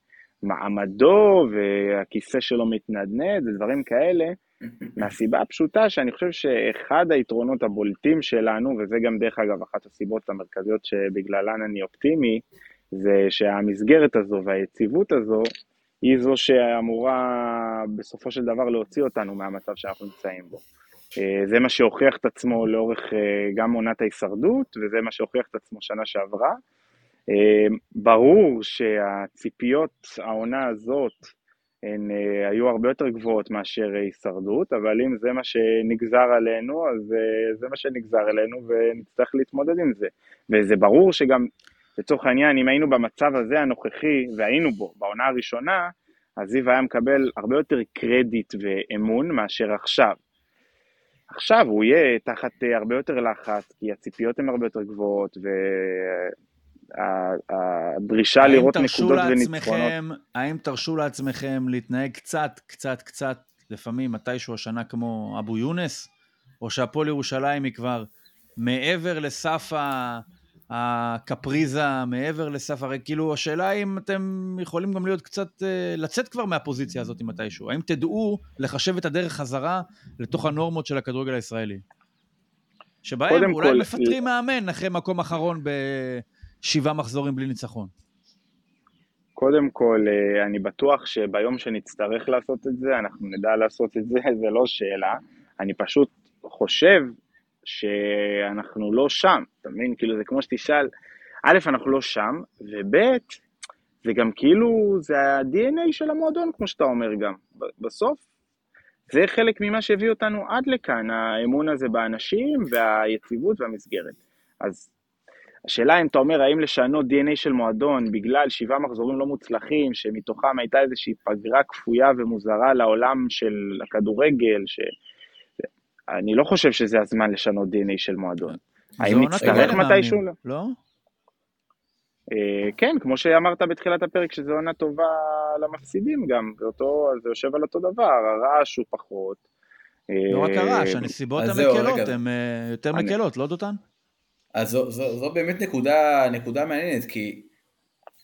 מעמדו והכיסא שלו מתנדנד ודברים כאלה, מהסיבה הפשוטה שאני חושב שאחד היתרונות הבולטים שלנו, וזה גם דרך אגב אחת הסיבות המרכזיות שבגללן אני אופטימי, זה שהמסגרת הזו והיציבות הזו היא זו שאמורה בסופו של דבר להוציא אותנו מהמצב שאנחנו נמצאים בו. אה, זה מה שהוכיח את עצמו לאורך אה, גם עונת ההישרדות, וזה מה שהוכיח את עצמו שנה שעברה. אה, ברור שהציפיות העונה הזאת הן היו הרבה יותר גבוהות מאשר הישרדות, אבל אם זה מה שנגזר עלינו, אז זה מה שנגזר עלינו ונצטרך להתמודד עם זה. וזה ברור שגם, לצורך העניין, אם היינו במצב הזה הנוכחי, והיינו בו בעונה הראשונה, אז זיו היה מקבל הרבה יותר קרדיט ואמון מאשר עכשיו. עכשיו הוא יהיה תחת אה, הרבה יותר לחץ, כי הציפיות הן הרבה יותר גבוהות, והדרישה האם לראות תרשו נקודות וניצחונות. האם תרשו לעצמכם להתנהג קצת, קצת, קצת, לפעמים מתישהו השנה כמו אבו יונס, או שהפועל ירושלים היא כבר מעבר לסף ה- הקפריזה, מעבר לסף הרי, כאילו השאלה אם אתם יכולים גם להיות קצת, אה, לצאת כבר מהפוזיציה הזאת מתישהו. האם תדעו לחשב את הדרך חזרה לתוך הנורמות של הכדורגל הישראלי? שבהם אולי כל, מפטרים מאמן אחרי מקום אחרון בשבעה מחזורים בלי ניצחון. קודם כל, אה, אני בטוח שביום שנצטרך לעשות את זה, אנחנו נדע לעשות את זה, זה לא שאלה. אני פשוט חושב שאנחנו לא שם, אתה מבין? כאילו, זה כמו שתשאל, א', אנחנו לא שם, וב', זה גם כאילו, זה ה-DNA של המועדון, כמו שאתה אומר גם. בסוף, זה חלק ממה שהביא אותנו עד לכאן, האמון הזה באנשים והיציבות והמסגרת. אז השאלה אם אתה אומר, האם לשנות DNA של מועדון בגלל שבעה מחזורים לא מוצלחים, שמתוכם הייתה איזושהי פגרה כפויה ומוזרה לעולם של הכדורגל, ש... אני לא חושב שזה הזמן לשנות DNA של מועדון. האם נצטרך מתישהו? לא? אה, כן, כמו שאמרת בתחילת הפרק, שזו עונה טובה למפסידים גם, זה, אותו, זה יושב על אותו דבר, הרעש הוא פחות. לא רק אה, הרעש, הנסיבות המקלות. הן אה, יותר אני- מקלות, לא דותן? אז זו, זו, זו באמת נקודה, נקודה מעניינת, כי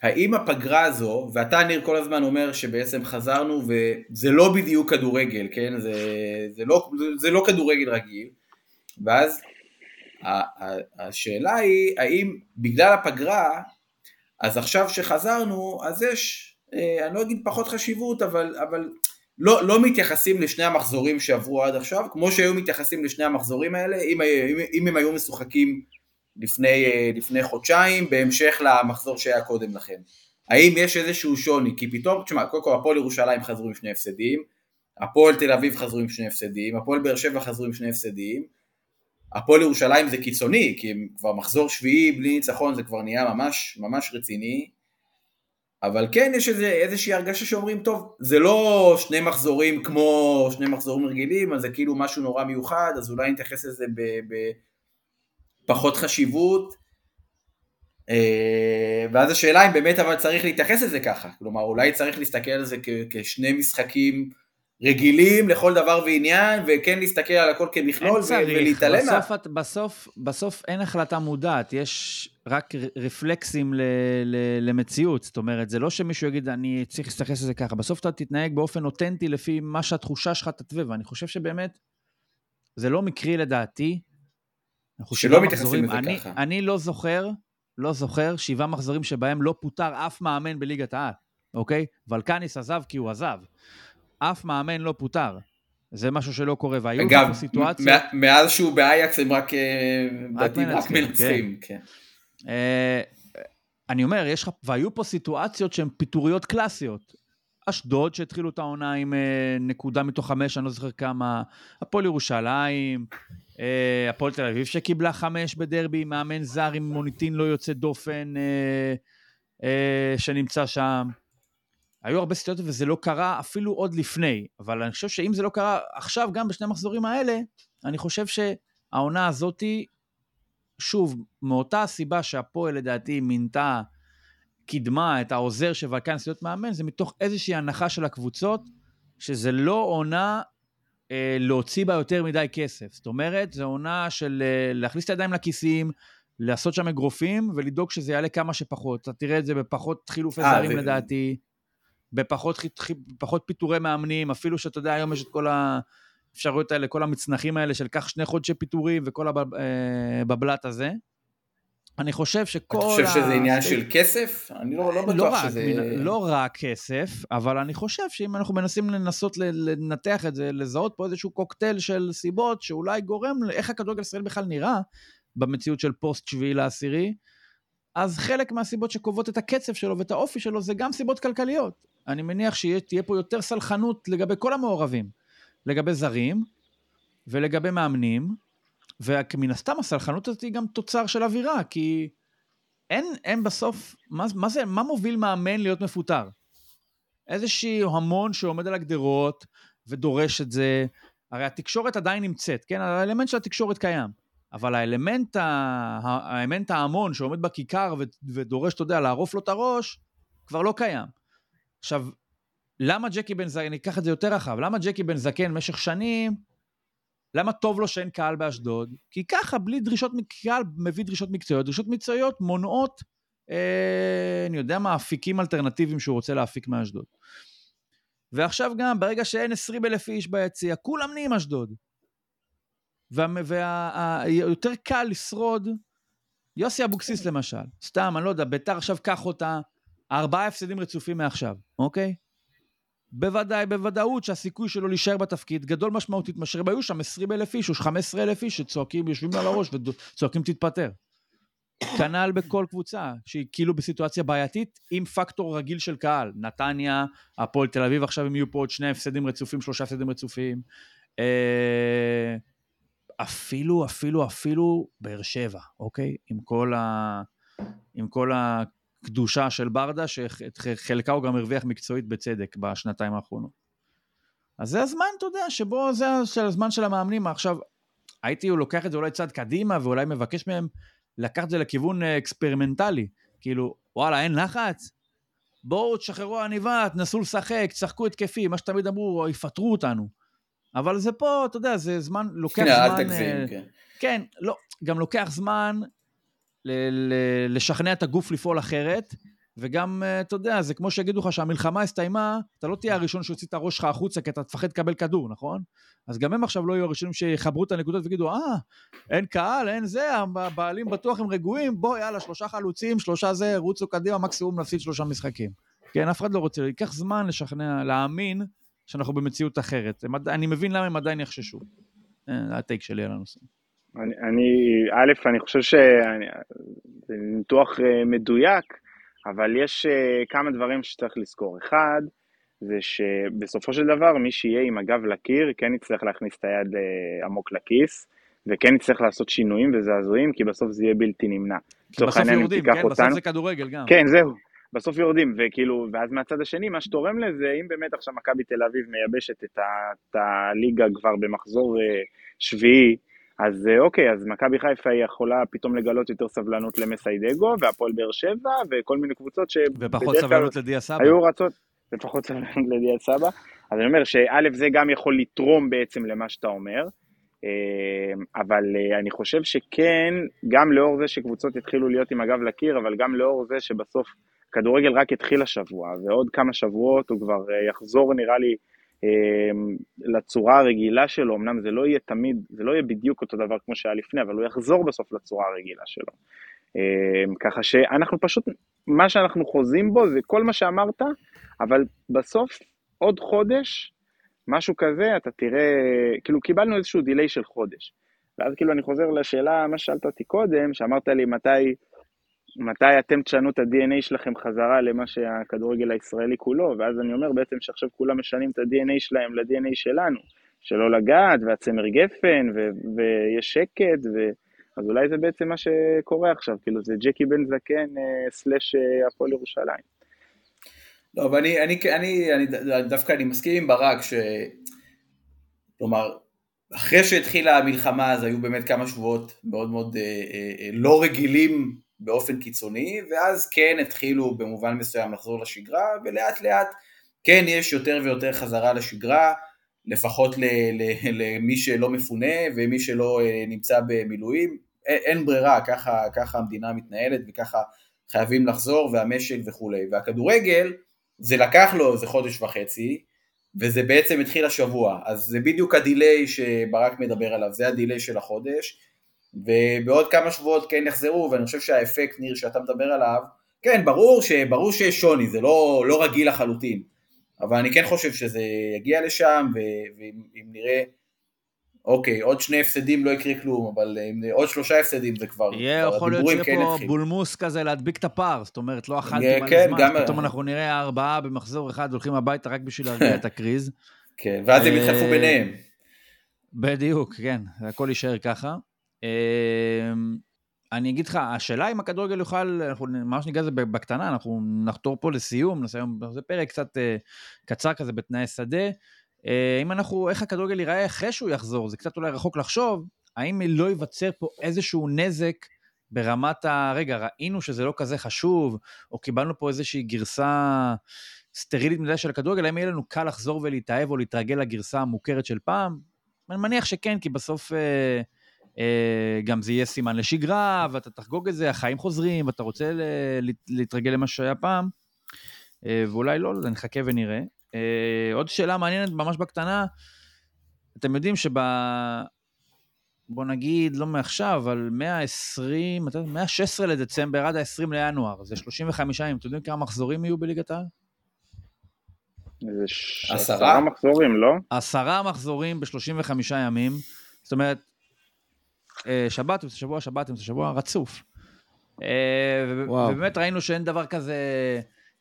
האם הפגרה הזו, ואתה ניר כל הזמן אומר שבעצם חזרנו וזה לא בדיוק כדורגל, כן? זה, זה, לא, זה לא כדורגל רגיל, ואז השאלה היא, האם בגלל הפגרה, אז עכשיו שחזרנו, אז יש, אה, אני לא אגיד פחות חשיבות, אבל, אבל לא, לא מתייחסים לשני המחזורים שעברו עד עכשיו, כמו שהיו מתייחסים לשני המחזורים האלה, אם, אם, אם הם היו משוחקים לפני, אה, לפני חודשיים, בהמשך למחזור שהיה קודם לכן. האם יש איזשהו שוני? כי פתאום, תשמע, קודם כל הפועל ירושלים חזרו עם שני הפסדים, הפועל תל אביב חזרו עם שני הפסדים, הפועל באר שבע חזרו עם שני הפסדים, הפועל ירושלים זה קיצוני, כי הם כבר מחזור שביעי בלי ניצחון זה כבר נהיה ממש ממש רציני, אבל כן יש איזה, איזושהי הרגשה שאומרים, טוב, זה לא שני מחזורים כמו שני מחזורים רגילים, אז זה כאילו משהו נורא מיוחד, אז אולי נתייחס לזה בפחות חשיבות. אה, ואז השאלה אם באמת אבל צריך להתייחס לזה ככה, כלומר אולי צריך להסתכל על זה כ- כשני משחקים רגילים לכל דבר ועניין, וכן להסתכל על הכל כמכלול צריך, ולהתעלם מה... בסוף, בסוף, בסוף אין החלטה מודעת, יש רק רפלקסים ל, ל, למציאות. זאת אומרת, זה לא שמישהו יגיד, אני צריך להסתכל על זה ככה. בסוף אתה תתנהג באופן אותנטי לפי מה שהתחושה שלך תתווה, ואני חושב שבאמת, זה לא מקרי לדעתי. אנחנו שלא מתייחסים. לזה אני, ככה. אני לא זוכר, לא זוכר שבעה מחזורים שבהם לא פוטר אף מאמן בליגת העל, אוקיי? ולקניס עזב כי הוא עזב. אף מאמן לא פוטר. זה משהו שלא קורה, והיו פה סיטואציות... מ- מאז שהוא באייקס הם רק, אה, רק מנצחים, מנצחים, כן. אה, אני אומר, יש לך, והיו פה סיטואציות שהן פיטוריות קלאסיות. אשדוד שהתחילו את העונה עם אה, נקודה מתוך חמש, אני לא זוכר כמה, הפועל ירושלים, הפועל תל אביב שקיבלה חמש בדרבי, מאמן זר עם מוניטין לא יוצא דופן אה, אה, שנמצא שם. היו הרבה סיטואציות וזה לא קרה אפילו עוד לפני, אבל אני חושב שאם זה לא קרה עכשיו, גם בשני המחזורים האלה, אני חושב שהעונה הזאתי, שוב, מאותה הסיבה שהפועל לדעתי מינתה, קידמה את העוזר של ולקנס להיות מאמן, זה מתוך איזושהי הנחה של הקבוצות, שזה לא עונה אה, להוציא בה יותר מדי כסף. זאת אומרת, זו עונה של אה, להכניס את הידיים לכיסים, לעשות שם אגרופים ולדאוג שזה יעלה כמה שפחות. אתה תראה את זה בפחות חילופי אה, זרים ו- לדעתי, בפחות חי- חי- פחות פיטורי מאמנים, אפילו שאתה יודע, היום יש את כל האפשרויות האלה, כל המצנחים האלה של קח שני חודשי פיטורים וכל הבבלת הזה. אני חושב שכל... אתה חושב שזה עניין של כסף? אני לא, לא לא בטוח רק, שזה... מן- לא רק כסף, אבל אני חושב שאם אנחנו מנסים לנסות לנתח את זה, לזהות פה איזשהו קוקטייל של סיבות שאולי גורם לאיך הכדורגל ישראל בכלל נראה במציאות של פוסט שביעי לעשירי, אז חלק מהסיבות שקובעות את הקצב שלו ואת האופי שלו זה גם סיבות כלכליות. אני מניח שתהיה פה יותר סלחנות לגבי כל המעורבים, לגבי זרים ולגבי מאמנים, ומן הסתם הסלחנות הזאת היא גם תוצר של אווירה, כי אין, אין בסוף, מה, מה זה, מה מוביל מאמן להיות מפוטר? איזשהו המון שעומד על הגדרות ודורש את זה. הרי התקשורת עדיין נמצאת, כן? האלמנט של התקשורת קיים. אבל האלמנט, ה... האלמנט ההמון שעומד בכיכר ו... ודורש, אתה יודע, לערוף לו את הראש, כבר לא קיים. עכשיו, למה ג'קי בן זקן, אני אקח את זה יותר רחב, למה ג'קי בן זקן במשך שנים, למה טוב לו שאין קהל באשדוד? כי ככה, בלי דרישות, קהל מביא דרישות מקצועיות. דרישות מקצועיות מונעות, אה, אני יודע מה, אפיקים אלטרנטיביים שהוא רוצה להפיק מאשדוד. ועכשיו גם, ברגע שאין 20 אלף איש ביציע, כולם נהיים אשדוד. ויותר קל לשרוד, יוסי אבוקסיס למשל, סתם, אני לא יודע, ביתר עכשיו קח אותה, ארבעה הפסדים רצופים מעכשיו, אוקיי? בוודאי, בוודאות שהסיכוי שלו להישאר בתפקיד גדול משמעותית מאשר אם היו שם 20 אלף איש או 15 אלף איש שצועקים, יושבים על הראש וצועקים תתפטר. כנ"ל בכל קבוצה, שהיא כאילו בסיטואציה בעייתית, עם פקטור רגיל של קהל. נתניה, הפועל תל אביב, עכשיו הם יהיו פה עוד שני הפסדים רצופים, שלושה הפסדים רצופים. אה, אפילו, אפילו, אפילו באר שבע, אוקיי? עם כל, ה... עם כל הקדושה של ברדה, שאת חלקה הוא גם הרוויח מקצועית בצדק בשנתיים האחרונות. אז זה הזמן, אתה יודע, שבו זה הזמן של המאמנים. עכשיו, הייתי לוקח את זה אולי צעד קדימה, ואולי מבקש מהם לקחת את זה לכיוון אקספרימנטלי. כאילו, וואלה, אין לחץ? בואו תשחררו עניבה, תנסו לשחק, תשחקו התקפי, מה שתמיד אמרו, יפטרו אותנו. אבל זה פה, אתה יודע, זה זמן, לוקח זמן... אל תגזים, כן. כן, לא, גם לוקח זמן לשכנע את הגוף לפעול אחרת, וגם, אה, אתה יודע, זה כמו שיגידו לך שהמלחמה הסתיימה, אתה לא תהיה הראשון שיוציא את הראש שלך החוצה, כי אתה תפחד לקבל כדור, נכון? אז גם הם עכשיו לא יהיו הראשונים שיחברו את הנקודות ויגידו, אה, אין קהל, אין זה, הבעלים בטוח הם רגועים, בוא, יאללה, שלושה חלוצים, שלושה זה, רוצו קדימה, מקסימום נפסיד שלושה משחקים. כן, אף אחד לא רוצה, ייקח זמן לשכנע, להאמין שאנחנו במציאות אחרת. אני מבין למה הם עדיין יחששו. זה הטייק שלי על הנושא. אני, אני, א', אני חושב שזה ניתוח אה, מדויק, אבל יש אה, כמה דברים שצריך לזכור. אחד, זה שבסופו של דבר מי שיהיה עם הגב לקיר כן יצטרך להכניס את היד אה, עמוק לכיס, וכן יצטרך לעשות שינויים וזעזועים, כי בסוף זה יהיה בלתי נמנע. בסוף יורדים, כן? אותנו, בסוף זה כדורגל גם. כן, זהו. בסוף יורדים, וכאילו, ואז מהצד השני, מה שתורם לזה, אם באמת עכשיו מכבי תל אביב מייבשת את, הליגה כבר במחזור שביעי, אז אה, אוקיי, אז מכבי חיפה היא יכולה פתאום לגלות יותר סבלנות למסיידגו, והפועל באר שבע, וכל מיני קבוצות ש... ופחות סבלנות לדיה סבא. היו רצות, ופחות סבלנות לדיה סבא. אז אני אומר שא' זה גם יכול לתרום בעצם למה שאתה אומר, אבל אני חושב שכן, גם לאור זה שקבוצות התחילו להיות עם הגב לקיר, אבל גם לאור זה שבסוף כדורגל רק התחיל השבוע, ועוד כמה שבועות הוא כבר יחזור נראה לי לצורה הרגילה שלו, אמנם זה לא יהיה תמיד, זה לא יהיה בדיוק אותו דבר כמו שהיה לפני, אבל הוא יחזור בסוף לצורה הרגילה שלו. ככה שאנחנו פשוט, מה שאנחנו חוזים בו זה כל מה שאמרת, אבל בסוף עוד חודש, משהו כזה, אתה תראה, כאילו קיבלנו איזשהו דיליי של חודש. ואז כאילו אני חוזר לשאלה, מה שאלת אותי קודם, שאמרת לי מתי, מתי אתם תשנו את ה-DNA שלכם חזרה למה שהכדורגל הישראלי כולו, ואז אני אומר בעצם שעכשיו כולם משנים את ה-DNA שלהם ל-DNA שלנו, שלא לגעת, והצמר גפן, ו- ויש שקט, ו- אז אולי זה בעצם מה שקורה עכשיו, כאילו זה ג'קי בן זקן אה, סלאש אה, הפועל ירושלים. לא, אבל אני, אני, אני, אני, דווקא אני מסכים עם ברק, ש... כלומר, אחרי שהתחילה המלחמה אז היו באמת כמה שבועות מאוד מאוד אה, אה, אה, לא רגילים באופן קיצוני, ואז כן התחילו במובן מסוים לחזור לשגרה, ולאט לאט כן יש יותר ויותר חזרה לשגרה, לפחות למי שלא מפונה ומי שלא אה, נמצא במילואים, אין ברירה, ככה, ככה המדינה מתנהלת וככה חייבים לחזור והמשק וכולי. והכדורגל, זה לקח לו איזה חודש וחצי, וזה בעצם התחיל השבוע, אז זה בדיוק ה delay שברק מדבר עליו, זה ה delay של החודש, ובעוד כמה שבועות כן יחזרו, ואני חושב שהאפקט, ניר, שאתה מדבר עליו, כן, ברור, ש, ברור שיש שוני, זה לא, לא רגיל לחלוטין, אבל אני כן חושב שזה יגיע לשם, ואם נראה אוקיי, עוד שני הפסדים לא יקרה כלום, אבל אם עוד שלושה הפסדים זה כבר, יהיה יכול להיות שיהיה כן פה יתחיל. בולמוס כזה להדביק את הפער, זאת אומרת, לא אכלתי מלא כן, זמן, גם- פתאום אנחנו נראה ארבעה במחזור אחד הולכים הביתה רק בשביל להרגיע את הקריז. כן, ואז הם אה, יתחלפו ביניהם. בדיוק, כן, הכל יישאר ככה. אמ, אני אגיד לך, השאלה אם הכדורגל יוכל, אנחנו ממש ניגע בזה בקטנה, אנחנו נחתור פה לסיום, היום, זה פרק קצת אה, קצר כזה בתנאי שדה. אה, אם אנחנו, איך הכדורגל ייראה אחרי שהוא יחזור, זה קצת אולי רחוק לחשוב, האם לא ייווצר פה איזשהו נזק ברמת ה... רגע, ראינו שזה לא כזה חשוב, או קיבלנו פה איזושהי גרסה סטרילית מדי של הכדורגל, האם יהיה לנו קל לחזור ולהתאהב או להתרגל לגרסה המוכרת של פעם? אני מניח שכן, כי בסוף אה, גם זה יהיה סימן לשגרה, ואתה תחגוג את זה, החיים חוזרים, ואתה רוצה להתרגל למה שהיה פעם, אה, ואולי לא, נחכה ונראה. אה, עוד שאלה מעניינת, ממש בקטנה, אתם יודעים שב... בוא נגיד, לא מעכשיו, אבל מה-20, מתי זה? מה-16 לדצמבר עד ה-20 לינואר, זה 35 ימים, אתם יודעים כמה מחזורים יהיו בליגת העל? עשרה? מחזורים, לא? עשרה מחזורים ב-35 ימים, זאת אומרת, אה, שבת אמצע שבוע, שבת אמצע שבוע, רצוף. אה, וואו. ובאמת ראינו שאין דבר כזה,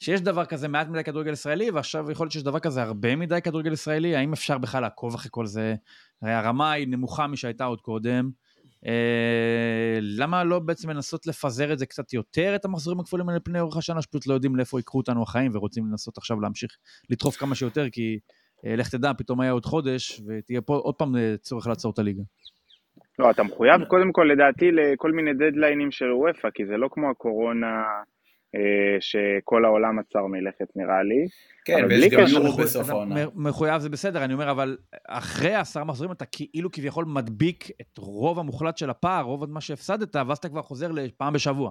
שיש דבר כזה מעט מדי כדורגל ישראלי, ועכשיו יכול להיות שיש דבר כזה הרבה מדי כדורגל ישראלי, האם אפשר בכלל לעקוב אחרי כל זה? הרי הרמה היא נמוכה משהייתה עוד קודם. אה, למה לא בעצם לנסות לפזר את זה קצת יותר, את המחזורים הכפולים האלה פני אורך השנה, שפשוט לא יודעים לאיפה ייקחו אותנו החיים, ורוצים לנסות עכשיו להמשיך לדחוף כמה שיותר, כי אה, לך תדע, פתאום היה עוד חודש, ותהיה פה עוד פעם אה, צורך לעצור את הליגה. לא, אתה מחויב קודם כל לדעתי לכל מיני דדליינים של וופא, כי זה לא כמו הקורונה אה, שכל העולם עצר מלכת נראה לי. כן, ויש גם יורו בסוף העונה. מחויב זה בסדר, אני אומר, אבל אחרי עשרה מחזורים אתה כאילו כביכול מדביק את רוב המוחלט של הפער, רוב מה שהפסדת, ואז אתה כבר חוזר לפעם בשבוע.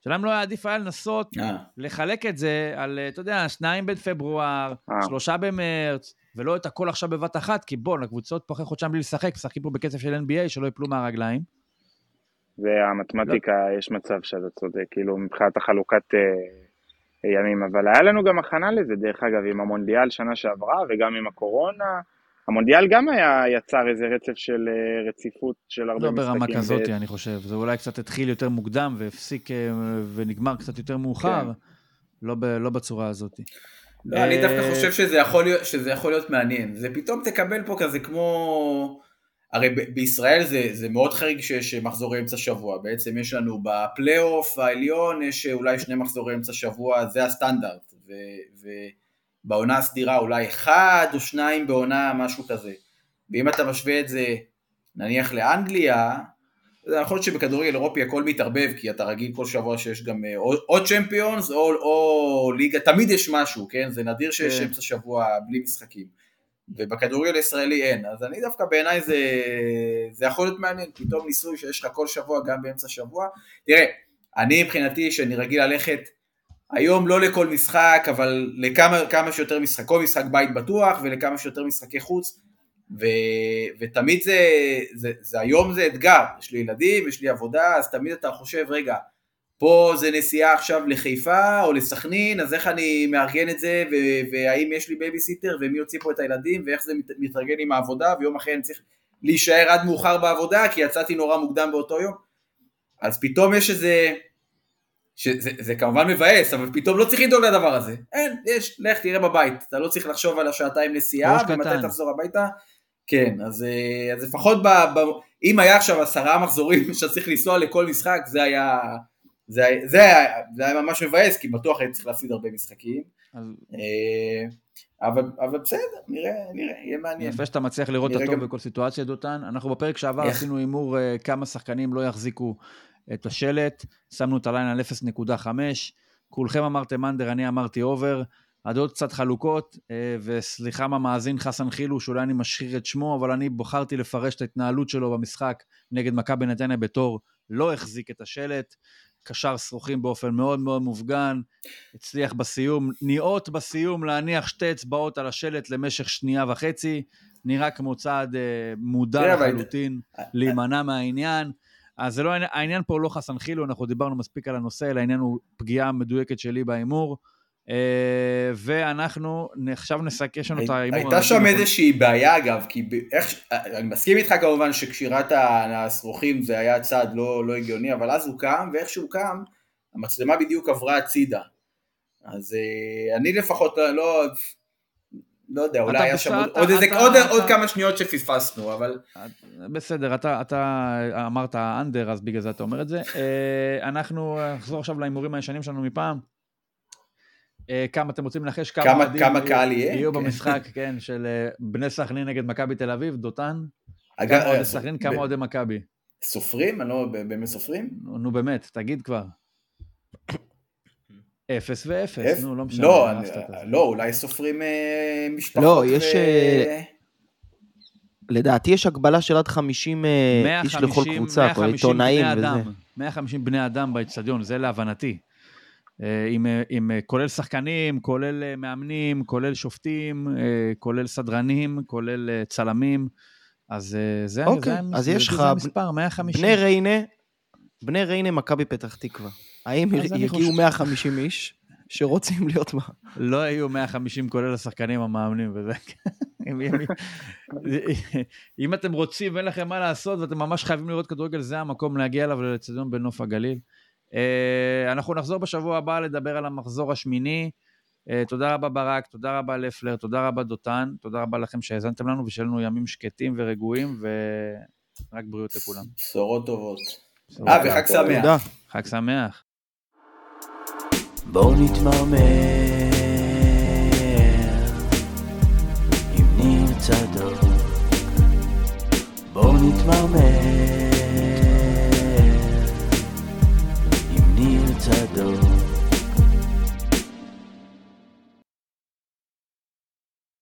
השאלה אם לא היה עדיף היה לנסות אה, לחלק את זה על, אה, אתה יודע, שניים בפברואר. שלושה במרץ, ולא את הכל עכשיו בבת אחת, כי בוא, הקבוצות פה אחרי חודשיים בלי לשחק, משחקים פה בקצב של NBA, שלא יפלו מהרגליים. זה המתמטיקה, יש מצב שאתה צודק, כאילו מבחינת החלוקת אה, ימים, אבל היה לנו גם הכנה לזה, דרך אגב, עם המונדיאל שנה שעברה וגם עם הקורונה. המונדיאל גם היה, יצר איזה רצף של אה, רציפות של הרבה לא משחקים. ברמה כזאת, ב- אני חושב. זה אולי קצת התחיל יותר מוקדם והפסיק אה, ונגמר קצת יותר מאוחר, כן. לא, ב, לא בצורה הזאת. לא, אני דווקא אה, חושב שזה יכול להיות- שזה יכול להיות מעניין. זה פתאום תקבל פה כזה כמו... הרי ב- בישראל זה, זה מאוד חריג שיש מחזורי אמצע שבוע, בעצם יש לנו בפלייאוף העליון יש אולי שני מחזורי אמצע שבוע, זה הסטנדרט, ו- ובעונה הסדירה אולי אחד או שניים בעונה, משהו כזה. ואם אתה משווה את זה נניח לאנגליה, זה להיות שבכדורגל אירופי הכל מתערבב, כי אתה רגיל כל שבוע שיש גם אה, או, או צ'מפיונס או, או ליגה, תמיד יש משהו, כן? זה נדיר שיש כן. אמצע שבוע בלי משחקים. ובכדורגל הישראלי אין, אז אני דווקא בעיניי זה, זה יכול להיות מעניין, פתאום ניסוי שיש לך כל שבוע גם באמצע שבוע. תראה, אני מבחינתי שאני רגיל ללכת היום לא לכל משחק, אבל לכמה כמה שיותר משחק, כל משחק בית בטוח ולכמה שיותר משחקי חוץ, ו, ותמיד זה, זה, זה היום זה אתגר, יש לי ילדים, יש לי עבודה, אז תמיד אתה חושב, רגע, פה זה נסיעה עכשיו לחיפה או לסכנין, אז איך אני מארגן את זה, ו- והאם יש לי בייביסיטר, ומי יוציא פה את הילדים, ואיך זה מת- מתארגן עם העבודה, ויום אחרי אני צריך להישאר עד מאוחר בעבודה, כי יצאתי נורא מוקדם באותו יום. אז פתאום יש איזה, שזה זה כמובן מבאס, אבל פתאום לא צריך לדאוג לדבר הזה. אין, יש, לך תראה בבית, אתה לא צריך לחשוב על השעתיים נסיעה, ומתי. תחזור הביתה. כן, אז, אה, אז לפחות ב, ב, אם היה עכשיו עשרה מחזורים שאתה צריך לנסוע לכל משחק, זה היה, זה, היה- זה, היה, זה היה ממש מבאס, כי בטוח הייתי צריך להפסיד הרבה משחקים. אז אה, אבל, אבל בסדר, נראה, נראה, יהיה מעניין. יפה שאתה מצליח לראות את הטוב גם- בכל סיטואציה, דותן. אנחנו בפרק שעבר איך? עשינו הימור אה, כמה שחקנים לא יחזיקו את השלט, שמנו את ה line על 0.5, כולכם אמרתם under, אני אמרתי over. הדעות קצת חלוקות, אה, וסליחה מהמאזין חסן חילו, שאולי אני משחיר את שמו, אבל אני בחרתי לפרש את ההתנהלות שלו במשחק נגד מכבי נתניה בתור לא החזיק את השלט, קשר שרוכים באופן מאוד מאוד מופגן, הצליח בסיום, ניאות בסיום להניח שתי אצבעות על השלט למשך שנייה וחצי, נראה כמו צעד אה, מודע לחלוטין, להימנע מהעניין. אז זה לא, העניין פה הוא לא חסן חילו, אנחנו דיברנו מספיק על הנושא, אלא העניין הוא פגיעה מדויקת שלי בהימור. אה, ואנחנו עכשיו נסכם, יש לנו את ההימור. הייתה שם איזושהי בעיה אגב, כי איך, ש- אני מסכים איתך כמובן שקשירת השרוכים זה היה צעד לא, לא הגיוני, אבל אז הוא קם, ואיך שהוא קם, המצלמה בדיוק עברה הצידה. אז אה, אני לפחות לא, לא, לא יודע, אולי היה שם עוד, אתה- עוד, איזה, אתה- עוד, אתה- עוד כמה שניות שפספסנו, אבל בסדר, אתה, אתה אמרת אנדר, אז בגלל זה אתה אומר את זה. אה, אנחנו נחזור עכשיו להימורים הישנים שלנו מפעם. אה, כמה אתם רוצים לנחש? כמה, כמה- כמה קהל יהיה? יהיו כן. במשחק, כן, של אה, בני סכנין נגד מכבי תל אביב, דותן? אגב, כמה אוהדי אה, סכנין, ב- כמה אוהדי מכבי? סופרים? אני לא, באמת סופרים? נו נו, באמת, תגיד כבר. אפס ואפס, אפס? נו, לא משנה. לא. לא, אולי סופרים משפחות לא, יש, לדעתי יש הגבלה של עד 50 אה, איש לכל 150 קבוצה, כל 150 עיתונאים בני וזה. אדם, 150 בני אדם באצטדיון, זה להבנתי. אה, עם, אה, עם, אה, כולל שחקנים, כולל מאמנים, כולל שופטים, כולל סדרנים, כולל צלמים. אז זה, אוקיי, זה, אז יש לך המספר, 150. בני ריינה, בני ריינה, מכבי פתח תקווה. האם יגיעו חושב- 150 איש שרוצים להיות בה? לא היו 150 כולל השחקנים המאמנים וזה. אם, אתם רוצים ואין לכם מה לעשות ואתם ממש חייבים לראות כדורגל, זה המקום להגיע אליו לאצטדיון בנוף הגליל. אה, אנחנו נחזור בשבוע הבא לדבר על המחזור השמיני. אה, תודה רבה ברק, תודה רבה לפלר, תודה רבה דותן, תודה רבה לכם שהאזנתם לנו ושיהיו לנו ימים שקטים ורגועים ורק בריאות לכולם. בשורות טובות. אה, וחג שמח. חג שמח. בואו נתמרמר אם נמצא דור בואו נתמרמר to do.